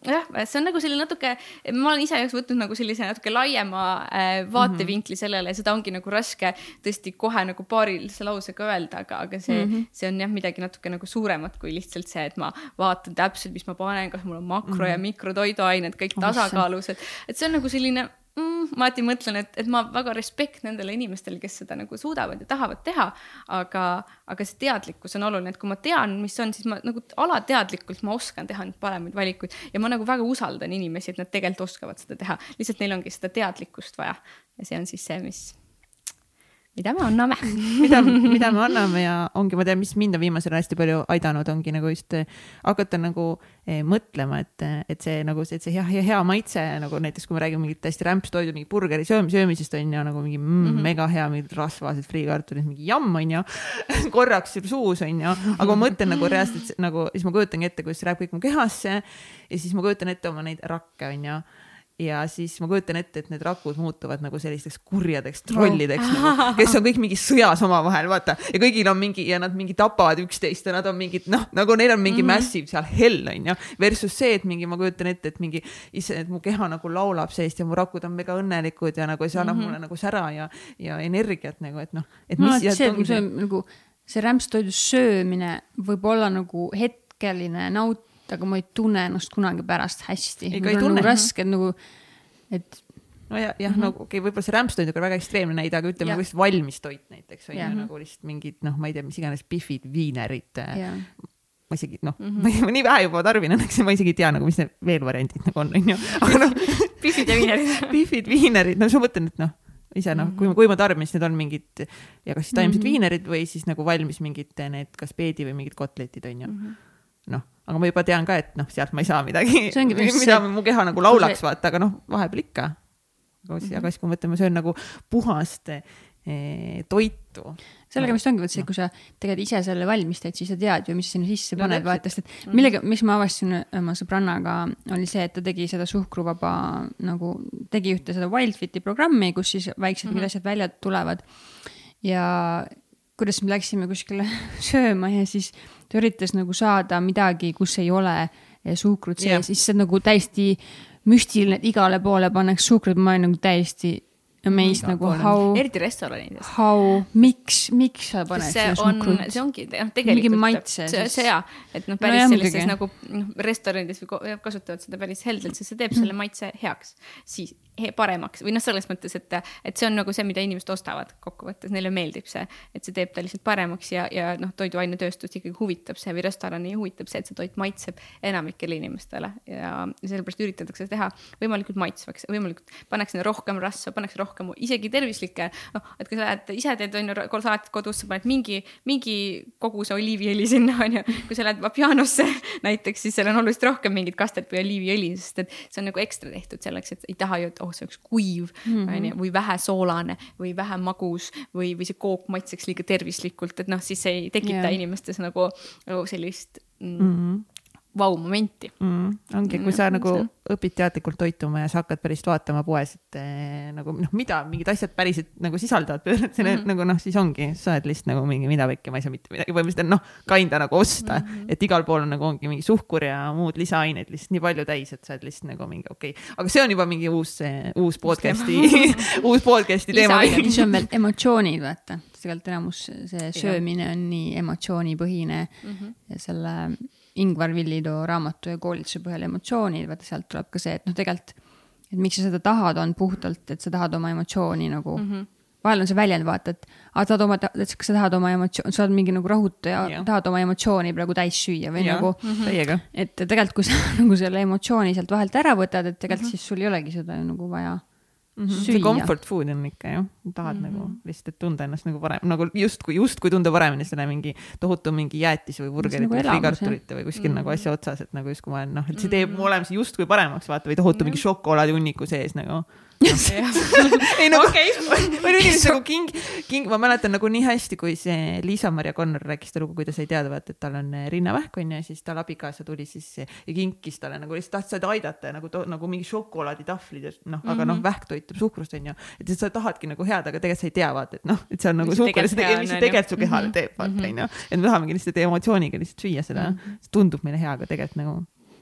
jah, see on nagu selline natuke, ma olen ise jaoks võtnud nagu sellise natuke laiema äh, vaatevinkli sellele ja seda ongi nagu raske tõesti kohe nagu paarilise lausega öelda, aga, aga see mm, -hmm. see on jah, midagi natuke nagu suuremat kui lihtsalt see, et ma vaatan täpselt, mis ma panen, kas mul on makro- mm -hmm. ja mikrotoiduained kõik tasakaalus, et, et see on nagu selline mm,. ma alati mõtlen, et, et ma väga respekt nendele inimestele, kes seda nagu suudavad ja tahavad teha. aga, aga see teadlikkus on oluline, et kui ma tean, mis on, siis ma nagu alateadlikult ma oskan teha neid paremaid valikuid ja ma nagu väga usaldan inimesi, et nad tegelikult oskavad seda teha. lihtsalt neil ongi seda teadlikkust vaja ja see on siis see, mis mida me anname? Mida, mida me anname ja ongi, ma tean, mis mind on viimasel ajal hästi palju aidanud, ongi nagu just eh, hakata nagu eh, mõtlema, et, et see nagu see, et see hea, hea, hea maitse nagu näiteks, kui me räägime mingit hästi rämpstoidu, mingi burgeri sööm, söömisest on ju nagu mingi mm, mm -hmm. mega hea, mingid rasvased friikartulid, mingi jamm on ju korraks suus on ju, aga ma mõtlen nagu reaalselt nagu, siis ma kujutangi ette, kuidas see läheb kõik mu kehasse ja siis ma kujutan ette oma neid rakke on ju ja siis ma kujutan ette, et need rakud muutuvad nagu sellisteks kurjadeks trollideks oh. nagu, kes on kõik mingis sõjas omavahel, vaata. ja kõigil on mingi ja nad mingi tapavad üksteist ja nad on mingid noh, nagu neil on mingi mm -hmm. massive seal hell on ju. Versus see, et mingi, ma kujutan ette, et mingi et mu keha nagu laulab seest ja mu rakud on mega õnnelikud ja nagu see annab mm -hmm. mulle nagu sära ja, ja energiat nagu, et noh. et no, see, see, see nagu see rämpstoidu söömine võib olla nagu hetkeline naut aga ma ei tunne ennast kunagi pärast hästi. ei tunne. Nagu raske nagu, et. no ja, jah mm, -hmm. no okei okay,, võib-olla see rämpstoit on väga ekstreemne näide, aga ütleme lihtsalt valmis toit näiteks on ju nagu lihtsalt mingid noh, ma ei tea, mis iganes pihvid, viinerid ma isegi noh mm, -hmm. ma nii vähe juba tarbin õnneks ja ma isegi ei tea nagu, mis need veel variandid nagu on, onju. aga noh pihvid ja viinerid pihvid, viinerid, no siis ma mõtlen, et noh, ise noh, kui, kui ma tarbin, siis need on mingid ja kas siis taimsed mm -hmm. viinerid või siis nagu valmis mingid need kas peedi või mingid kotletid onju mm. -hmm noh, aga ma juba tean ka, et noh, sealt ma ei saa midagi, mida mu keha nagu laulaks, vaata, aga noh, vahepeal ikka. aga siis, aga siis, kui ma mõtlen, ma söön nagu puhast eh, toitu. sellega vist ongi vot see, kui sa tegelikult ise selle valmistad, siis sa tead ju, mis sinna sisse paned no,, vaata, sest et mhm. millega, mis ma avastasin oma sõbrannaga, oli see, et ta tegi seda suhkruvaba nagu, tegi ühte seda Wildfiti programmi, kus siis väiksed mm -hmm. asjad välja tulevad. ja kuidas me läksime kuskile sööma ja siis ta üritas nagu saada midagi, kus ei ole eh, suhkrut sees yeah., siis see on nagu täiesti müstiline, et igale poole pannakse suhkrut, ma olen nagu täiesti amazed nagu how. eriti restoranides. How, miks, miks sa paned sinna suhkrut? see ongi, noh, tegelikult. see, see ja, et noh, päris no, sellises nagu noh, restoranides või kasutavad seda päris heldelt, sest see teeb selle maitse heaks. siis paremaks või noh, selles mõttes, et, et see on nagu see, mida inimesed ostavad kokkuvõttes, neile meeldib see, et see teeb ta lihtsalt paremaks ja, ja noh, toiduainetööstust ikkagi huvitab see või restorani huvitab see, et see toit maitseb enamikele inimestele ja sellepärast üritatakse teha võimalikult maitsvaks, võimalikult pannakse rohkem rasva, pannakse rohkem isegi tervislikke, noh, et kui sa lähed ise teed on ju salatit kodus, sa paned mingi, mingi koguse oliiviõli sinna on ju, kui sa lähed Vapianosse näiteks, siis seal on oluliselt rohkem mingit kastet või oliiviõli, sest et see on nagu ekstra tehtud selleks, et ei taha ju, et oh, see oleks kuiv mm, onju -hmm., või vähe soolane või vähe magus või, või see kook maitseks liiga tervislikult, et noh, siis see ei tekita yeah. inimestes nagu, nagu sellist mm, mm -hmm vau-momenti mm,. ongi, kui sa nagu õpid teadlikult toituma ja sa hakkad päriselt vaatama poes, et eh, nagu noh, mida mingid asjad päriselt nagu sisaldavad, selle mm -hmm. nagu noh, siis ongi, sa oled lihtsalt nagu mingi, mida väike, ma ei saa mitte midagi, põhimõtteliselt noh, kinda nagu osta mm, -hmm. et igal pool on nagu ongi mingi suhkur ja muud lisaained lihtsalt nii palju täis, et sa oled lihtsalt nagu mingi okei okay., aga see on juba mingi uus, uus podcast'i uus podcast'i teema. siis on veel emotsioonid, vaata, tegelikult enamus see söömine on nii emotsioonipõhine mm -hmm. ja selle Ingvar Villitoo raamatu ja koolituse põhjal emotsioonid, vaata sealt tuleb ka see, et noh, tegelikult, et miks sa seda tahad, on puhtalt, et sa tahad oma emotsiooni nagu mm. -hmm vahel on see väljend, vaata, et aa, tahad oma, et kas sa tahad oma emotsioon, sa oled mingi nagu rahutaja ja tahad oma emotsiooni praegu täis süüa või ja. nagu mm. -hmm. et tegelikult, kui sa nagu selle emotsiooni sealt vahelt ära võtad, et tegelikult mm -hmm. siis sul ei olegi seda nagu vaja Mm -hmm. see comfort food on ikka ju, tahad mm -hmm. nagu lihtsalt, et tunda ennast nagu parem, nagu justkui, justkui tunda paremini selle mingi tohutu mingi jäätise või burgerit nagu või friikartulite või kuskil mm -hmm. nagu asja otsas, et nagu justkui ma olen noh, et see teeb mu mhm. olemise justkui paremaks, vaata, või tohutu mm -hmm. mingi šokolaadihunniku sees nagu ei nagu okay., või inimesed nagu king, king, ma mäletan nagu nii hästi, kui see Liisa-Maria Connor rääkis seda lugu, kui ta sai teada, vaata, et tal on eh, rinnavähk onju ja siis tal abikaasa tuli siis ja kinkis talle nagu lihtsalt tahtis teda aidata ja nagu, nagu mingi šokolaaditahvlid ja noh mm, -hmm. aga noh, mhm. vähk toitub suhkrust onju. et sa tahadki nagu head, aga tegelikult sa ei tea, vaata, et noh, et see on nagu suhkur ja see, mis see tegelikult su kehale mhm. teeb, vaata onju. et me tahamegi lihtsalt emotsiooniga lihtsalt süüa seda mm, -hmm. see tundub meile hea, aga tegelikult nagu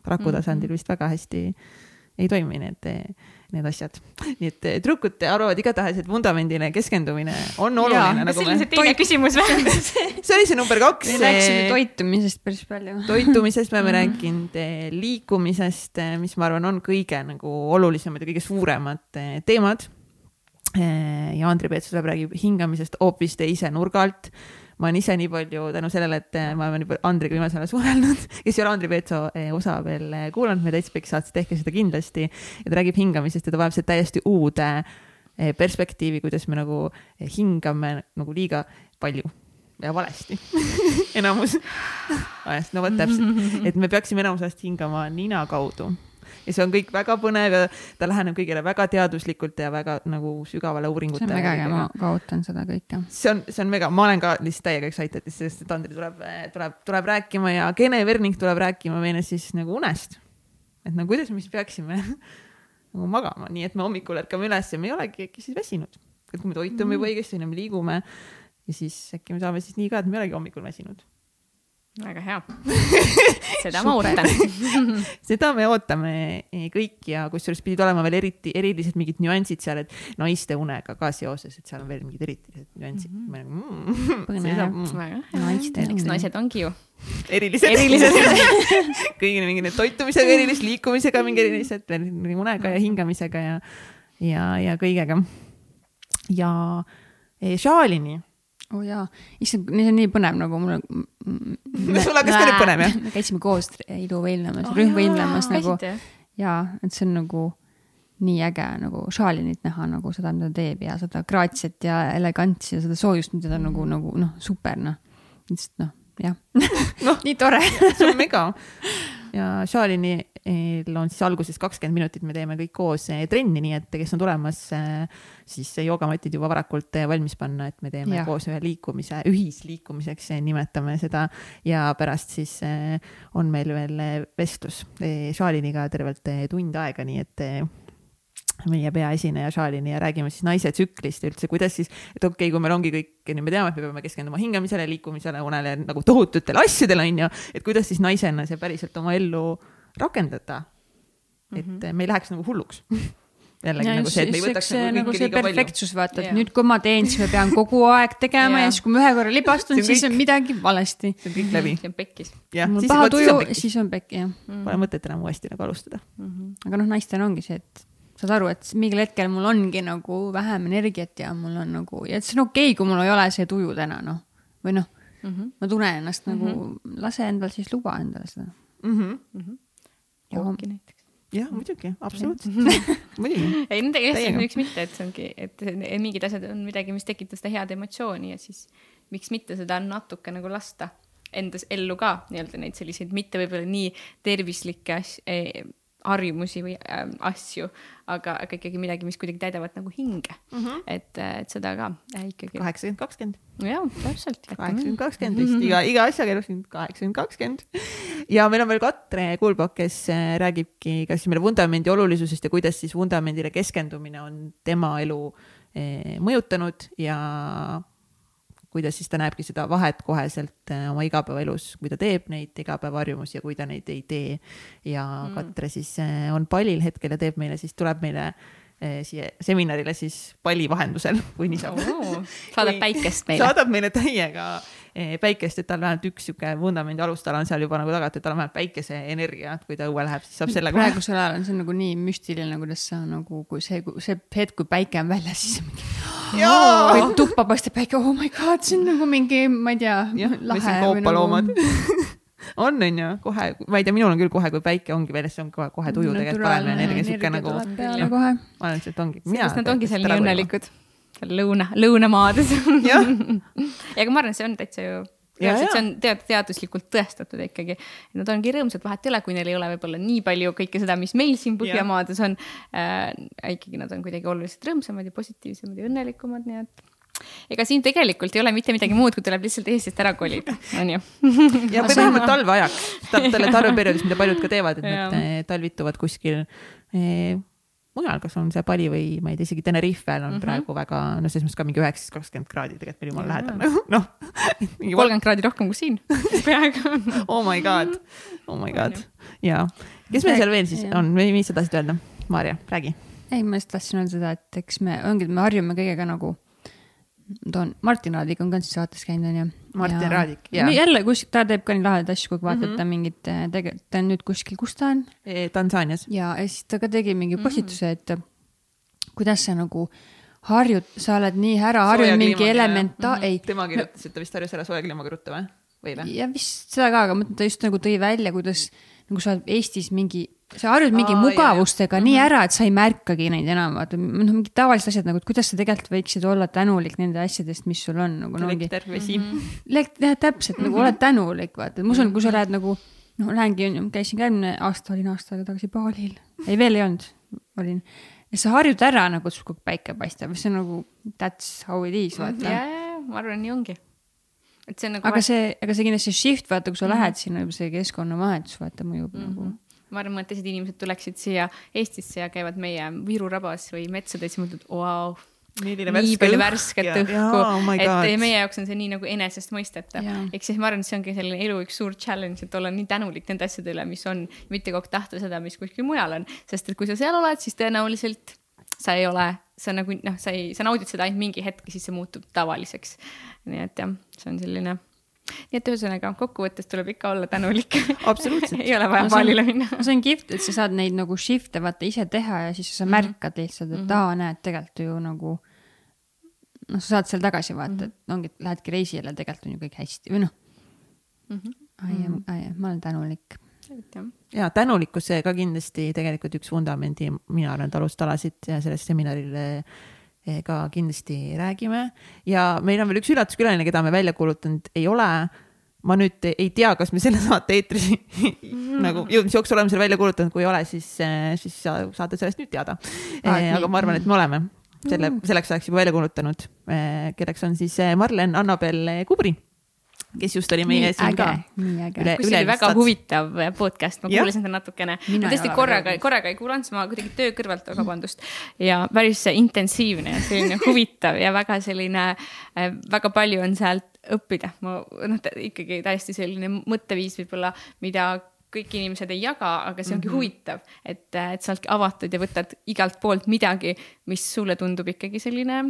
raku tasandil vist väga hästi ei toimi need need asjad. nii et eh, tüdrukud arvavad igatahes, et vundamendile keskendumine on oluline. Nagu see oli see teine küsimus või? see oli see number kaks. me rääkisime toitumisest päris palju. toitumisest me oleme mhm. rääkinud, eh, liikumisest, eh, mis ma arvan, on kõige nagu olulisemad ja kõige suuremad teemad. ja Andri Peetsusepp räägib hingamisest hoopis teise nurga alt ma olen ise nii palju tänu sellele, et eh, ma olen Andriga viimasel ajal suhelnud, kes ei ole Andri Peetso eh, osa veel eh, kuulanud, meie täitsa pikk saates, tehke seda kindlasti. ja ta räägib hingamisest ja ta vajab seda täiesti uude perspektiivi, kuidas me nagu hingame nagu liiga palju ja valesti enamus ajast, no vot täpselt, et me peaksime enamus ajast hingama nina kaudu ja see on kõik väga põnev ja ta läheneb kõigile väga teaduslikult ja väga nagu sügavale uuringutele. see on väga äge, ma ka ootan seda kõike. see on, see on mega, ma olen ka lihtsalt täiega excited, sest Andri tuleb, tuleb, tuleb rääkima ja Gene Verning tuleb rääkima meile siis nagu unest. et no kuidas me siis peaksime nagu magama, nii et me hommikul ärkame üles ja me ei olegi äkki siis väsinud. et kui me toitume juba õigesti, me liigume ja siis äkki me saame siis nii ka, et me ei olegi hommikul väsinud väga hea seda ma ootan seda me ootame kõik ja kusjuures pidid olema veel eriti, erilised mingid nüansid seal, et naiste unega ka seoses, et seal on veel mingid erilised nüansid mm. -hmm. Mm, põnev mm., eks naised ongi ju erilised, erilised. kõigil mingid need toitumisega erilised, liikumisega mingi erilised, unega ja hingamisega ja, ja, ja kõigega. ja šaalini oo oh jaa, issand, see on nii põnev nagu mul on. sul hakkas ka nüüd põnev jah? me käisime koos iluvõimlemas oh,, rühmvõimlemas nagu ja et see on nagu nii äge nagu Šalinit näha nagu seda, mida ta teeb ja seda graatset ja elegantsi ja seda soojust, mida ta nagu, nagu noh, super noh. lihtsalt noh, jah no, nii tore see on mega ja Šalinil on siis alguses kakskümmend minutit, me teeme kõik koos eh, trenni, nii et kes on tulemas, eh, siis joogamatid juba varakult eh, valmis panna, et me teeme ja. koos ühe liikumise, ühisliikumiseks nimetame seda. ja pärast siis on meil veel vestlus Šaliniga tervelt tund aega, nii et meie peaesineja Šalini ja räägime siis naise tsüklist ja üldse, kuidas siis, et okei okay,, kui meil ongi kõik, me teame, et me peame keskenduma hingamisele, liikumisele, unele nagu tohututele asjadele, on ju, et kuidas siis naisena see päriselt oma ellu rakendada. et mm -hmm. me ei läheks nagu hulluks jällegi ja nagu see, et me ei võtaks see, nagu, nagu see perfektsus, vaata, et yeah. nüüd, kui ma teen, siis ma pean kogu aeg tegema yeah. ja siis, kui ma ühe korra libastun, siis on midagi valesti. see on kõik läbi. see on pekkis. mul paha tuju, siis on pekki, jah. Pole mõtet enam uuesti nagu alustada mm. -hmm. aga noh, naistel ongi see, et saad aru, et mingil hetkel mul ongi nagu vähem energiat ja mul on nagu, ja see on okei okay,, kui mul ei ole see tuju täna, noh. või noh mm, -hmm. ma tunnen ennast mm -hmm. nagu, mhm. lase endal siis luba endale seda mm. -hmm. Mm -hmm. jooki näiteks. jah, muidugi, absoluutselt muidugi. ei, nendega jah, miks mitte, et see ongi, et mingid asjad on midagi, mis tekitab seda head emotsiooni ja siis miks mitte seda natuke nagu lasta endas ellu ka nii-öelda neid selliseid mitte võib-olla nii tervislikke asju harjumusi või äh, asju, aga, aga ikkagi midagi, mis kuidagi täidavad nagu hinge mm. -hmm. et, et seda ka äh, ikkagi. kaheksakümmend, kakskümmend. jah, täpselt. kaheksakümmend, kakskümmend vist iga, iga asjaga elus kaheksakümmend, kakskümmend. ja meil on veel Katre Kuulbok, kes äh, räägibki ka siis meile vundamendi olulisusest ja kuidas siis vundamendile keskendumine on tema elu eh, mõjutanud ja kuidas siis ta näebki seda vahet koheselt äh, oma igapäevaelus, kui ta teeb neid igapäevaharjumusi ja kui ta neid ei tee. ja mm. Katre siis äh, on pallil hetkel ja teeb meile siis, tuleb meile äh, siia seminarile siis palli vahendusel, kui nii saab oh,. saadab päikest meile. saadab meile täiega päikest, et tal vähemalt üks sihuke vundamendi alustala on seal juba nagu tagatud, tal on vähemalt päikeseenergia, et kui ta õue läheb, siis saab sellega. praegusel ajal on see nagu nii müstiline, kuidas sa nagu, kui see, see hetk, kui päike on väljas, siis mingi või tuppa paistab päike, oh my god, see on nagu mingi, ma ei tea, lahe. koopaloomad nagu... on, on ju, kohe, ma ei tea, minul on küll kohe, kui päike ongi väljas, see on kohe, kohe tuju tegelikult parem energia, sihuke nagu. ma arvan, et ongi. sellepärast nad ongi seal nii õnnelikud, lõuna, lõunamaades. ja aga ma arvan, see on täitsa ju reaalselt see on tead, teaduslikult tõestatud ikkagi. Nad ongi rõõmsad, vahet ei ole, kui neil ei ole võib-olla nii palju kõike seda, mis meil siin Põhjamaades on äh,. ikkagi nad on kuidagi oluliselt rõõmsamad ja positiivsemad ja õnnelikumad, nii et ega siin tegelikult ei ole mitte midagi muud, kui tuleb lihtsalt Eestist ära kolida, onju. ja või vähemalt talveajaks, talveperioodis, mida paljud ka teevad, et nad eh, talvituvad kuskil eh, mujal, kas on see Bali või ma ei tea, isegi Tenerifel on mm -hmm. praegu väga, no selles mõttes ka mingi üheksateist, kakskümmend kraadi tegelikult meil jumala lähedal, noh. kolmkümmend kraadi rohkem kui siin peaaegu oh my god, oh my god, jaa. kes meil seal veel siis on, mis sa tahtsid öelda? Maarja, räägi. ei, ma lihtsalt tahtsin öelda seda, et eks me, ongi, me harjume kõigega nagu toon, Martin Raadik on ka siin saates käinud, onju. Martin ja... Raadik, jaa. jälle kuskil, ta teeb ka nii lahedaid asju, kui vaatate mm -hmm. mingit, eh, tegelikult ta on nüüd kuskil, kus ta on? E, Tansaanias. ja, ja siis ta ka tegi mingi mhm. postituse mm, -hmm. et kuidas sa nagu harjud, sa oled nii ära harjunud mingi elementa-, mhm. ei. tema kirjutas, et ta vist harjus ära sooja kliimaga ruttu või, või või? ja vist seda ka, aga ta just nagu tõi välja, kuidas nagu sa oled Eestis mingi sa harjud mingi Aa, mugavustega jah. nii mhm. ära, et sa ei märkagi neid enam, vaata noh, mingid tavalised asjad nagu, et kuidas sa tegelikult võiksid olla tänulik nende asjadest, mis sul on nagu. elekter, vesi. Mhm. jah, täpselt nagu mm -hmm. oled tänulik, vaata, ma usun, kui sa lähed nagu noh, lähengi, käisin ka eelmine aasta, olin aasta aega tagasi Balil, ei veel ei olnud, olin. ja sa harjud ära nagu, et sul kogu päike paistab, see on nagu that's how it is, vaata. ja, ja, ma arvan, nii ongi et see on nagu. aga see, aga see kindlasti shift, vaata, kui sa mm -hmm. lähed sinna, see keskkonnavahetus, vaata, mõjub mm -hmm. nagu ma arvan, et teised inimesed tuleksid siia Eestisse ja käivad meie Viru rabas või metsades ja mõtlevad, vau nii palju värsket ja, õhku, oh et meie jaoks on see nii nagu enesestmõistetav. ehk siis ma arvan, et see ongi selline elu üks suur challenge, et olla nii tänulik nende asjade üle, mis on, mitte kogu aeg tahta seda, mis kuskil mujal on, sest et kui sa seal oled, siis tõenäoliselt sa ei ole, sa nagu noh, sa ei, sa naudid seda ainult mingi hetk ja siis see muutub tavaliseks. Nii et jah, see on selline nii et ühesõnaga kokkuvõttes tuleb ikka olla tänulik. absoluutselt ei ole vaja paalile minna. see on kihvt, et sa saad neid nagu shift'e vaata ise teha ja siis sa mhm. märkad lihtsalt, et mm -hmm. aa, näed, tegelikult ju nagu. noh, sa saad seal tagasi vaata mm, -hmm. et ongi, et lähedki reisile, tegelikult on ju kõik hästi või noh mm -hmm.. ai, mhm. ai, ma olen tänulik ja tänulikkus, see ka kindlasti tegelikult üks vundamendi, mina arvan, alustalasid ja sellest seminaril Eh, ka kindlasti räägime ja meil on veel üks üllatuskülaline, keda me välja kuulutanud ei ole. ma nüüd ei tea, kas me selle saate eetris nagu jõudmise jooksul oleme selle välja kuulutanud, kui ei ole, siis, eh, siis saate sellest nüüd teada ah,. aga ma arvan, et me oleme selle, mm. selleks ajaks juba välja kuulutanud, eh, kelleks on siis Marlen Annabel Kubri kes just oli meie siin ka. kus oli väga sats. huvitav podcast, ma kuulasin seda natukene. ma tõesti korraga, korraga ei kuulanud, sest ma kuidagi töö kõrvalt, vabandust. ja päris intensiivne ja selline huvitav ja väga selline, äh, väga palju on sealt õppida. ma noh, ikkagi täiesti selline mõtteviis võib-olla, mida kõik inimesed ei jaga, aga see ongi mm -hmm. huvitav, et, äh, et sa oledki avatud ja võtad igalt poolt midagi, mis sulle tundub ikkagi selline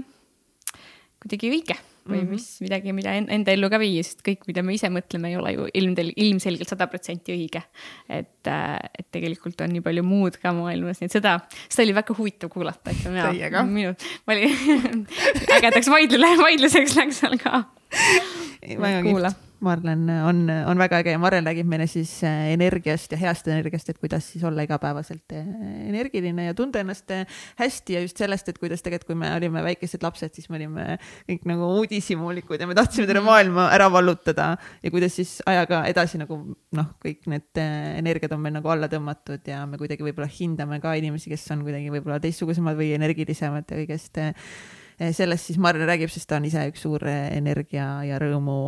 kuidagi õige või mm -hmm. mis midagi, mida enda ellu ka viia, sest kõik, mida me ise mõtleme, ei ole ju ilmtel-, ilmselgelt sada protsenti õige. et, äh, et tegelikult on nii palju muud ka maailmas, nii et seda, seda oli väga huvitav kuulata, et mina, minu, ma olin ägedaks vaidlule, vaidluseks läks seal ka. väga kihvt Marlen on, on väga äge ja Marlen räägib meile siis äh, energiast ja heast energiast, et kuidas siis olla igapäevaselt äh, energiline ja tunda ennast äh, hästi ja just sellest, et kuidas tegelikult, kui me olime väikesed lapsed, siis me olime kõik nagu uudishimulikud ja me tahtsime terve maailma ära vallutada. Ja kuidas siis ajaga edasi nagu noh, kõik need energiad on meil nagu alla tõmmatud ja me kuidagi võib-olla hindame ka inimesi, kes on kuidagi võib-olla teistsugusemad või energilisemad ja kõigest sellest siis Marlen räägib, sest ta on ise üks suur energia ja rõõmu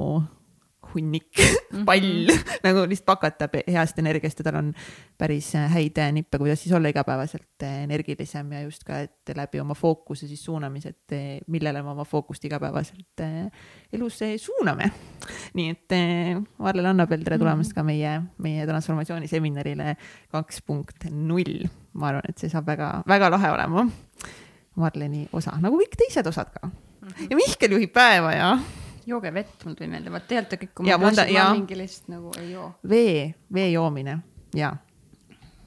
hunnik mhm. pall nagu lihtsalt pakatab heast energiast ja tal on päris äh, häid äh, nippe, kuidas siis olla igapäevaselt äh, energilisem ja just ka, et läbi oma fookuse siis suunamise, et millele me oma fookust igapäevaselt elus suuname. nii et Marle Lannapel, tere tulemast mhm. ka meie, meie transformatsiooniseminarile kaks punkt null. ma arvan, et see saab väga-väga lahe olema. Marleni osa, nagu kõik teised osad ka. Mhm. ja Mihkel juhib päeva ja jooge vett, mul tuli meelde, vaat tegelikult kõik, kui ma klassi ma mingi lihtsalt nagu ei joo. vee, vee joomine ja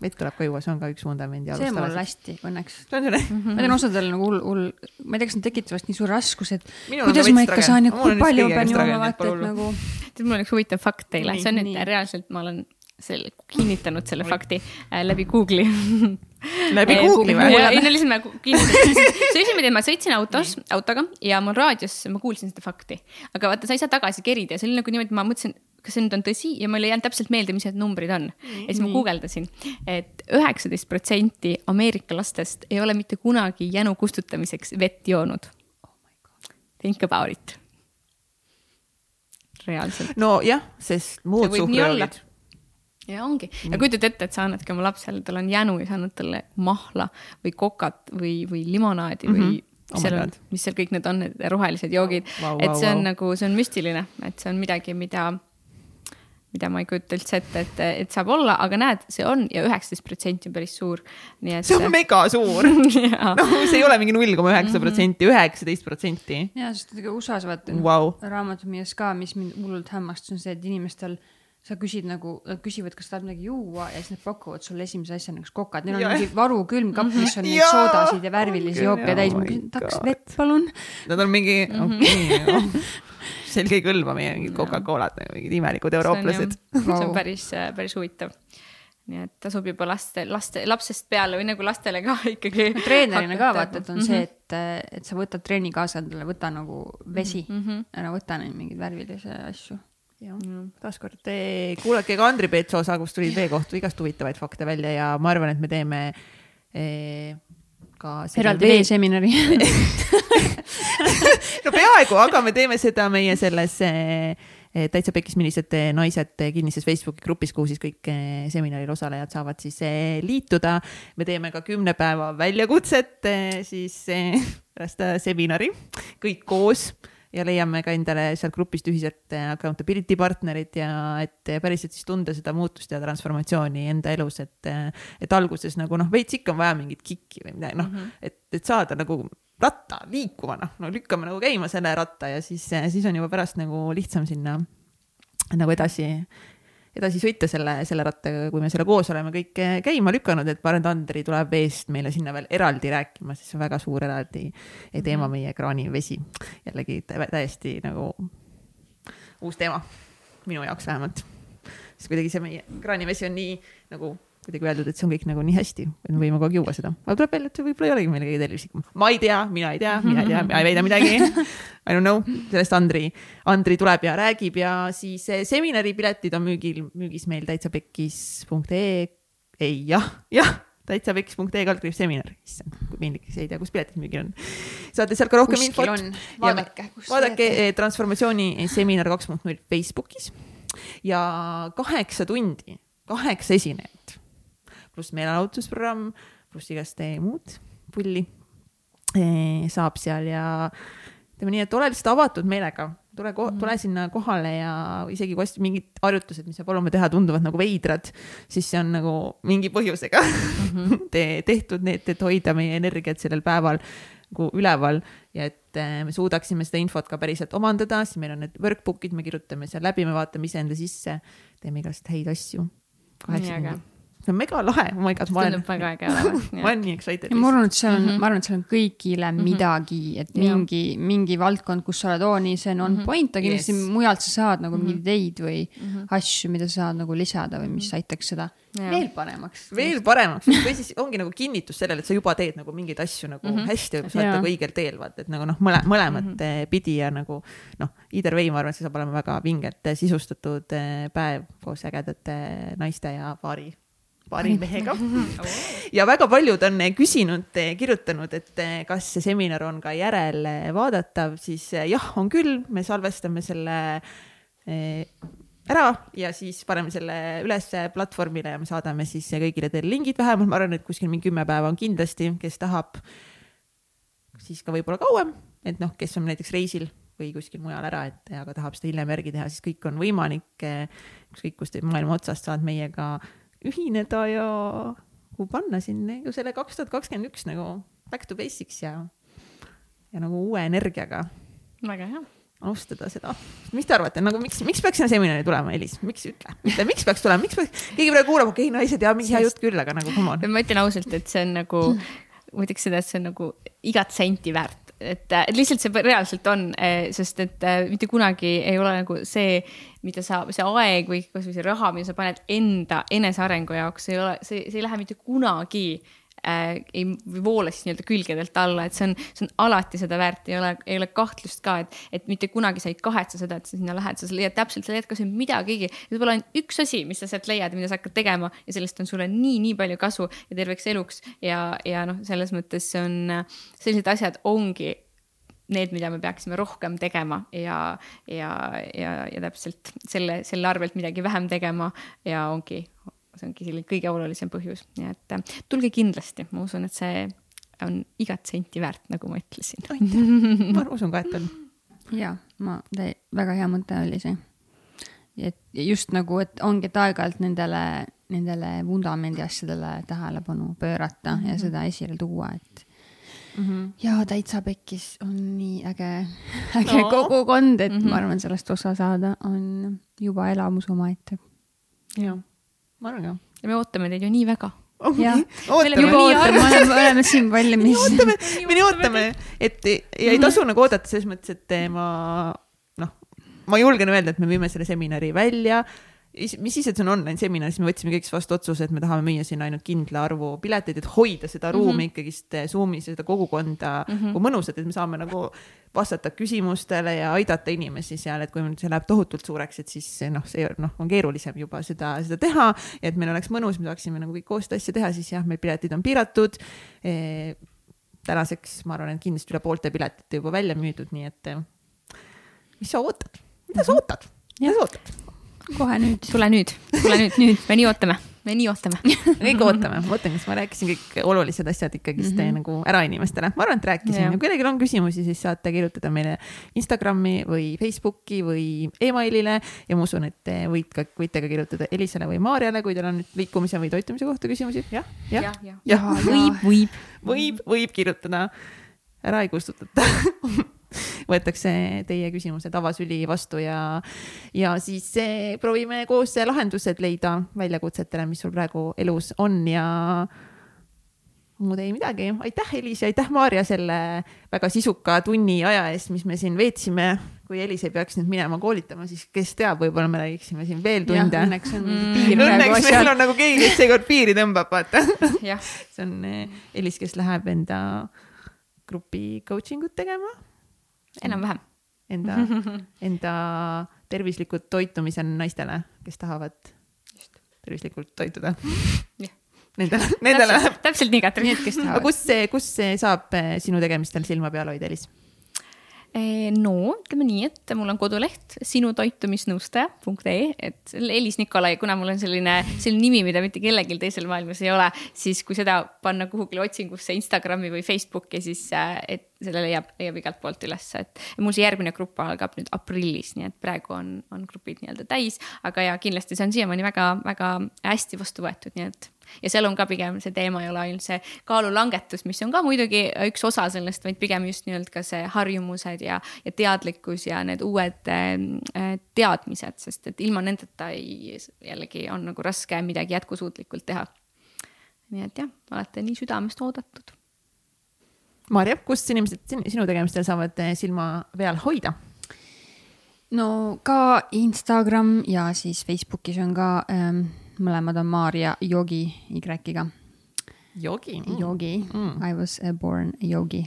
vett tuleb ka juua, see on ka üks vundamendi alustalasid. see mul hästi, õnneks. ma tean osadel nagu hull, hull, ma ei tea, kas nad tekitavad vast nii suure raskuse, et Minul kuidas ma ikka saan ja kui palju pean jooma, vaata, et nagu. tead, mul on üks huvitav fakt teile, see on nüüd reaalselt, ma olen selle, kinnitanud selle fakti äh, läbi Google'i läbi Google'i või? ei no lihtsalt ma kinnitasin, see esimene, ma sõitsin autos, autoga ja mul raadios, ma kuulsin seda fakti. aga vaata, sa ei saa tagasi kerida ja see oli nagu niimoodi, ma mõtlesin, kas see nüüd on tõsi ja mul ei jäänud täpselt meelde, mis need numbrid on. ja siis ma guugeldasin, et üheksateist protsenti Ameerika lastest ei ole mitte kunagi jänu kustutamiseks vett joonud oh. Think about it. reaalselt. nojah, sest muud suhkrujoogid ja ongi mm. ja kujutad ette, et sa annadki oma lapsele, tal on jänu ja sa annad talle mahla või kokat või, või limonaadi mm -hmm. või mis oh seal on, mis seal kõik need on, need rohelised joogid wow,. Wow, et see on wow. nagu, see on müstiline, et see on midagi, mida, mida ma ei kujuta üldse ette, et, et saab olla, aga näed, see on ja üheksateist protsenti on päris suur. Et... see on mega suur noh, see ei ole mingi null koma üheksa protsenti, mhm. üheksateist protsenti. ja, sest USA-s vaata wow. raamatupidamises ka, mis mind hullult hämmastas, on see, et inimestel sa küsid nagu, nad küsivad, kas tahad midagi juua ja siis nad pakuvad sulle esimese asjana kas kokad, neil on ja. mingi varu külmkapp, mis on neid soodasid ja värvilisi jooke täis, ma küsin, tahaks vett, palun. Nad on mingi mm, -hmm. okei okay, oh. selge ei kõlba meie mingid Coca-Colad, mingid imelikud eurooplased. see on päris, päris huvitav nii et tasub juba laste, laste, lapsest peale või nagu lastele ka ikkagi. treenerina ka vaata, et on mm -hmm. see, et, et sa võtad trenni kaasa endale, võta nagu vesi mm, -hmm. ära võta neid mingeid värvilisi asju jah mm., taaskord kuulake ka Andri Peetso osa, kus tulid vee kohta igast huvitavaid fakte välja ja ma arvan, et me teeme eh, ka. eraldi veeseminari no peaaegu, aga me teeme seda meie selles eh, täitsa pekis, millised naised kinnises Facebooki grupis, kuhu siis kõik seminaril osalejad saavad siis liituda. me teeme ka kümne päeva väljakutset siis pärast seminari, kõik koos ja leiame ka endale sealt grupist ühiselt accountability partnerid ja et päriselt siis tunda seda muutust ja transformatsiooni enda elus, et, et alguses nagu noh, veits ikka on vaja mingit kikki või midagi, noh mm -hmm., et, et saada nagu ratta liikuma, noh, no lükkame nagu käima selle ratta ja siis, siis on juba pärast nagu lihtsam sinna nagu edasi edasi sõita selle, selle rattaga, kui me selle koos oleme kõik käima lükanud, et et Andri tuleb eest meile sinna veel eraldi rääkima, sest see on väga suur eraldi teema, mhm. meie kraanivesi. jällegi täiesti nagu uus teema, minu jaoks vähemalt. sest kuidagi see meie kraanivesi on nii nagu kuidagi öeldud, et see on kõik nagu nii hästi, et me võime kogu aeg juua seda. aga tuleb välja, et see võib-olla ei olegi meile kõige tervislikum. ma ei tea, mina ei tea, mina ei tea, mina ei väida midagi. I don't know, sellest Andri, Andri tuleb ja räägib ja siis eh, seminaripiletid on müügil, müügis meil täitsa pekkis.ee. ei, jah, jah täitsa pekkis.ee kaldkriips seminar, issand, kui piinlik, ei tea, kus piletid müügil on. saate sealt ka rohkem Kuskil infot. vaadake. vaadake transformatsiooni seminar kaks punkt null Facebookis ja kaheksa tundi, kaheksa esinejat pluss meelelahutusprogramm, pluss igast muud pulli saab seal ja ütleme nii, et ole lihtsalt avatud meelega, tule, mhm. tule sinna kohale ja isegi kui mingid harjutused, mis sa palume teha, tunduvad nagu veidrad, siis see on nagu mingi põhjusega mm -hmm. Te, tehtud need, et hoida meie energiat sellel päeval nagu üleval ja et eh, me suudaksime seda infot ka päriselt omandada, siis meil on need workbook'id, me kirjutame seal läbi, me vaatame iseenda sisse, teeme igast häid asju. kaheksakümmend see on mega lahe, oh my god, ma olen. väga äge olevat. ma olen nii excited. ma arvan, et seal on mm, -hmm. ma arvan, et seal on kõigile mm -hmm. midagi, et mingi, mingi valdkond, kus sa oled, oo nii, see on on -hmm. point, aga kindlasti yes. mujalt sa saad nagu mm -hmm. mingeid ideid või mm -hmm. asju, mida sa saad nagu lisada või mis mhm. aitaks seda ja. veel paremaks. veel paremaks või siis ongi nagu kinnitus sellele, et sa juba teed nagu mingeid asju nagu mm -hmm. hästi või sa oled nagu õigel teel, vaata, et nagu noh, mõle, mõlemat mm -hmm. pidi ja nagu noh, either way, ma arvan, et see saab olema väga vinget sisustatud eh, päev koos ägedate naiste ja paari paari mehega. ja väga paljud on küsinud, kirjutanud, et kas see seminar on ka järelvaadatav, siis jah, on küll, me salvestame selle eh, ära ja siis paneme selle üles platvormile ja me saadame siis kõigile teile lingid, vähemalt. Ma arvan, et kuskil mingi kümme päeva on kindlasti, kes tahab, siis ka võib-olla kauem, et noh, kes on näiteks reisil või kuskil mujal ära, et aga tahab seda hiljem järgi teha, siis kõik on võimalik. ükskõik kust maailma otsast saad meiega ühineda ja kui panna siin nagu selle kaks tuhat kakskümmend üks nagu back to basics ja, ja nagu uue energiaga. väga hea alustada seda. mis te arvate, nagu miks, miks peaks sinna seminari tulema, Elis, miks, ütle, ütle, miks peaks tulema, miks peaks, keegi praegu kuulab, okei okay,, naised ja mingi hea jutt küll, aga nagu come on. ma ütlen ausalt, et see on nagu, ma ütleks seda, et see on nagu igat senti väärt et, et lihtsalt see reaalselt on, eh, sest et eh, mitte kunagi ei ole nagu see, mida sa, see aeg või kasvõi see raha, mida sa paned enda enesearengu jaoks, ei ole, see, see ei lähe mitte kunagi äh, ei voola siis nii-öelda külgedelt alla, et see on, see on alati seda väärt, ei ole, ei ole kahtlust ka, et, et mitte kunagi sa ei kahetse seda, et sa sinna lähed, sa leiad täpselt, sa leiad kas või midagigi. võib-olla ainult üks asi, mis sa sealt leiad, mida sa hakkad tegema ja sellest on sulle nii, nii palju kasu ja terveks eluks ja, ja noh, selles mõttes see on, sellised asjad ongi need, mida me peaksime rohkem tegema ja, ja, ja, ja täpselt selle, selle arvelt midagi vähem tegema ja ongi see ongi selline kõige olulisem põhjus, nii et äh, tulge kindlasti, ma usun, et see on igat senti väärt, nagu ma ütlesin. ma usun ka, et on. ja ma, väga hea mõte oli see. et just nagu, et ongi, et aeg-ajalt nendele, nendele vundamendi asjadele tähelepanu pöörata mm -hmm. ja mhm. seda esile tuua, et mm. -hmm. ja täitsa pekkis on nii äge, äge no. kogukond, et mm -hmm. ma arvan, sellest osa saada on juba elamus omaette. jah ma arvan ka. ja me ootame teid ju nii väga. Oh,. jah, juba ootame, me oleme siin valmis. ootame, me nii ootame, et ja ei tasu nagu oodata selles mõttes, et ma noh, ma julgen öelda, et me viime selle seminari välja mis siis, et see on online seminar, siis me võtsime kõik vastu otsuse, et me tahame müüa sinna ainult kindla arvu pileteid, et hoida seda ruumi mm -hmm. ikkagist eh, Zoom'is ja seda kogukonda mm -hmm. mõnusat, et me saame nagu vastata küsimustele ja aidata inimesi seal, et kui see läheb tohutult suureks, et siis noh, see noh, on keerulisem juba seda, seda teha et meil oleks mõnus, me saaksime nagu kõik koos seda asja teha, siis jah, meil piletid on piiratud e tänaseks ma arvan, et kindlasti üle poolte piletite juba välja müüdud, nii et mis sa ootad, mida sa ootad? kuidas ootad? Kohe nüüd. tule nüüd, tule nüüd, nüüd, me nii ootame. Me nii ootame. Kõik ootame, mõtlen, kas ma rääkisin kõik olulised asjad ikkagist mm -hmm. nagu ära inimestele, ma arvan, et rääkisin. Ja kui kellelgi on küsimusi, siis saate kirjutada meile Instagrami või Facebooki või emailile. Ja ma usun, et võid ka, võite ka kirjutada Elisale või Maarjale, kui teil on nüüd liikumise või toitumise kohta küsimusi. Ja,. jah, jah, jah, jah, võib, võib, võib, võib kirjutada, ära ei kustutata võetakse teie küsimused avasüli vastu ja, ja siis proovime koos lahendused leida väljakutsetele, mis sul praegu elus on ja muud ei midagi, aitäh, Elis ja aitäh, Maarja, selle väga sisuka tunni aja eest, mis me siin veetsime. kui Elis ei peaks nüüd minema koolitama, siis kes teab, võib-olla me räägiksime siin veel tunde. õnneks on mm. piir praegu asjad. õnneks meil on nagu keegi, kes seekord piiri tõmbab, vaata see on eh, Elis, kes läheb enda grupi coaching ut tegema enam-vähem. Enda, enda tervislikud toitumised naistele, kes tahavad Just. tervislikult toituda. Nendele, nendele. täpselt nii, Katrin. Tahavad. kus see, kus see saab eh, sinu tegemistel silma peal hoida, Elis? Eh, no ütleme nii, et mul on koduleht sinutoitumisnõustaja.ee, et Elis Nikolai, kuna mul on selline, selline nimi, mida mitte kellelgi teisel maailmas ei ole, siis kui seda panna kuhugile otsingusse Instagrami või Facebooki, siis äh, et selle leiab, leiab igalt poolt ülesse, et mul see järgmine grupp algab nüüd aprillis, nii et praegu on, on grupid nii-öelda täis, aga ja kindlasti see on siiamaani väga-väga hästi vastu võetud, nii et ja seal on ka pigem see teema ei ole ainult see kaalulangetus, mis on ka muidugi üks osa sellest, vaid pigem just nii-öelda ka see harjumused ja, ja teadlikkus ja need uued äh, teadmised, sest et ilma nendeta ei, jällegi on nagu raske midagi jätkusuutlikult teha. nii et jah, olete nii südamest oodatud. Maarja, kust inimesed sinu tegemistel saavad eh, silma peal hoida? no ka Instagram ja siis Facebookis on ka ähm, mõlemad on Maarja Yogi Y-ga. Yogi mm.. Yogi mm., I was born yogi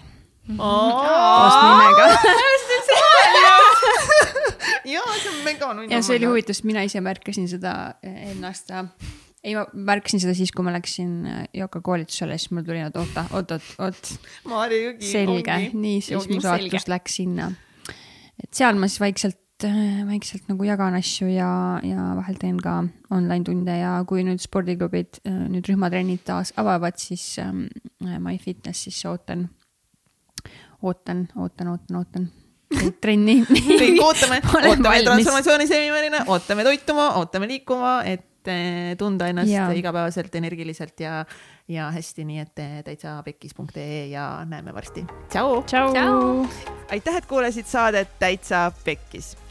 koos nimega jaa, see on mega nunnu. ja see oli huvitav, sest mina ise märkasin seda eelmine aasta. ei, ma märkasin seda siis, kui ma läksin Yoka eh, koolitusele, siis mul tuli, et oota, oot, oot, oot. selge, nii, siis mu saatus läks sinna. et seal ma siis vaikselt Äh, vaikselt nagu jagan asju ja, ja vahel teen ka online tunde ja kui nüüd spordiklubid, äh, nüüd rühmatrennid taas avavad, siis ähm, MyFitnessis ootan, ootan, ootan, ootan, ootan. Trenni. kõik ootame, ootame transformatsiooni seminarina, ootame toituma, ootame liikuma, et äh, tunda ennast ja. igapäevaselt energiliselt ja, ja hästi, nii et täitsa pekkis.ee ja näeme varsti. tšau. aitäh, et kuulasid saadet Täitsa Pekkis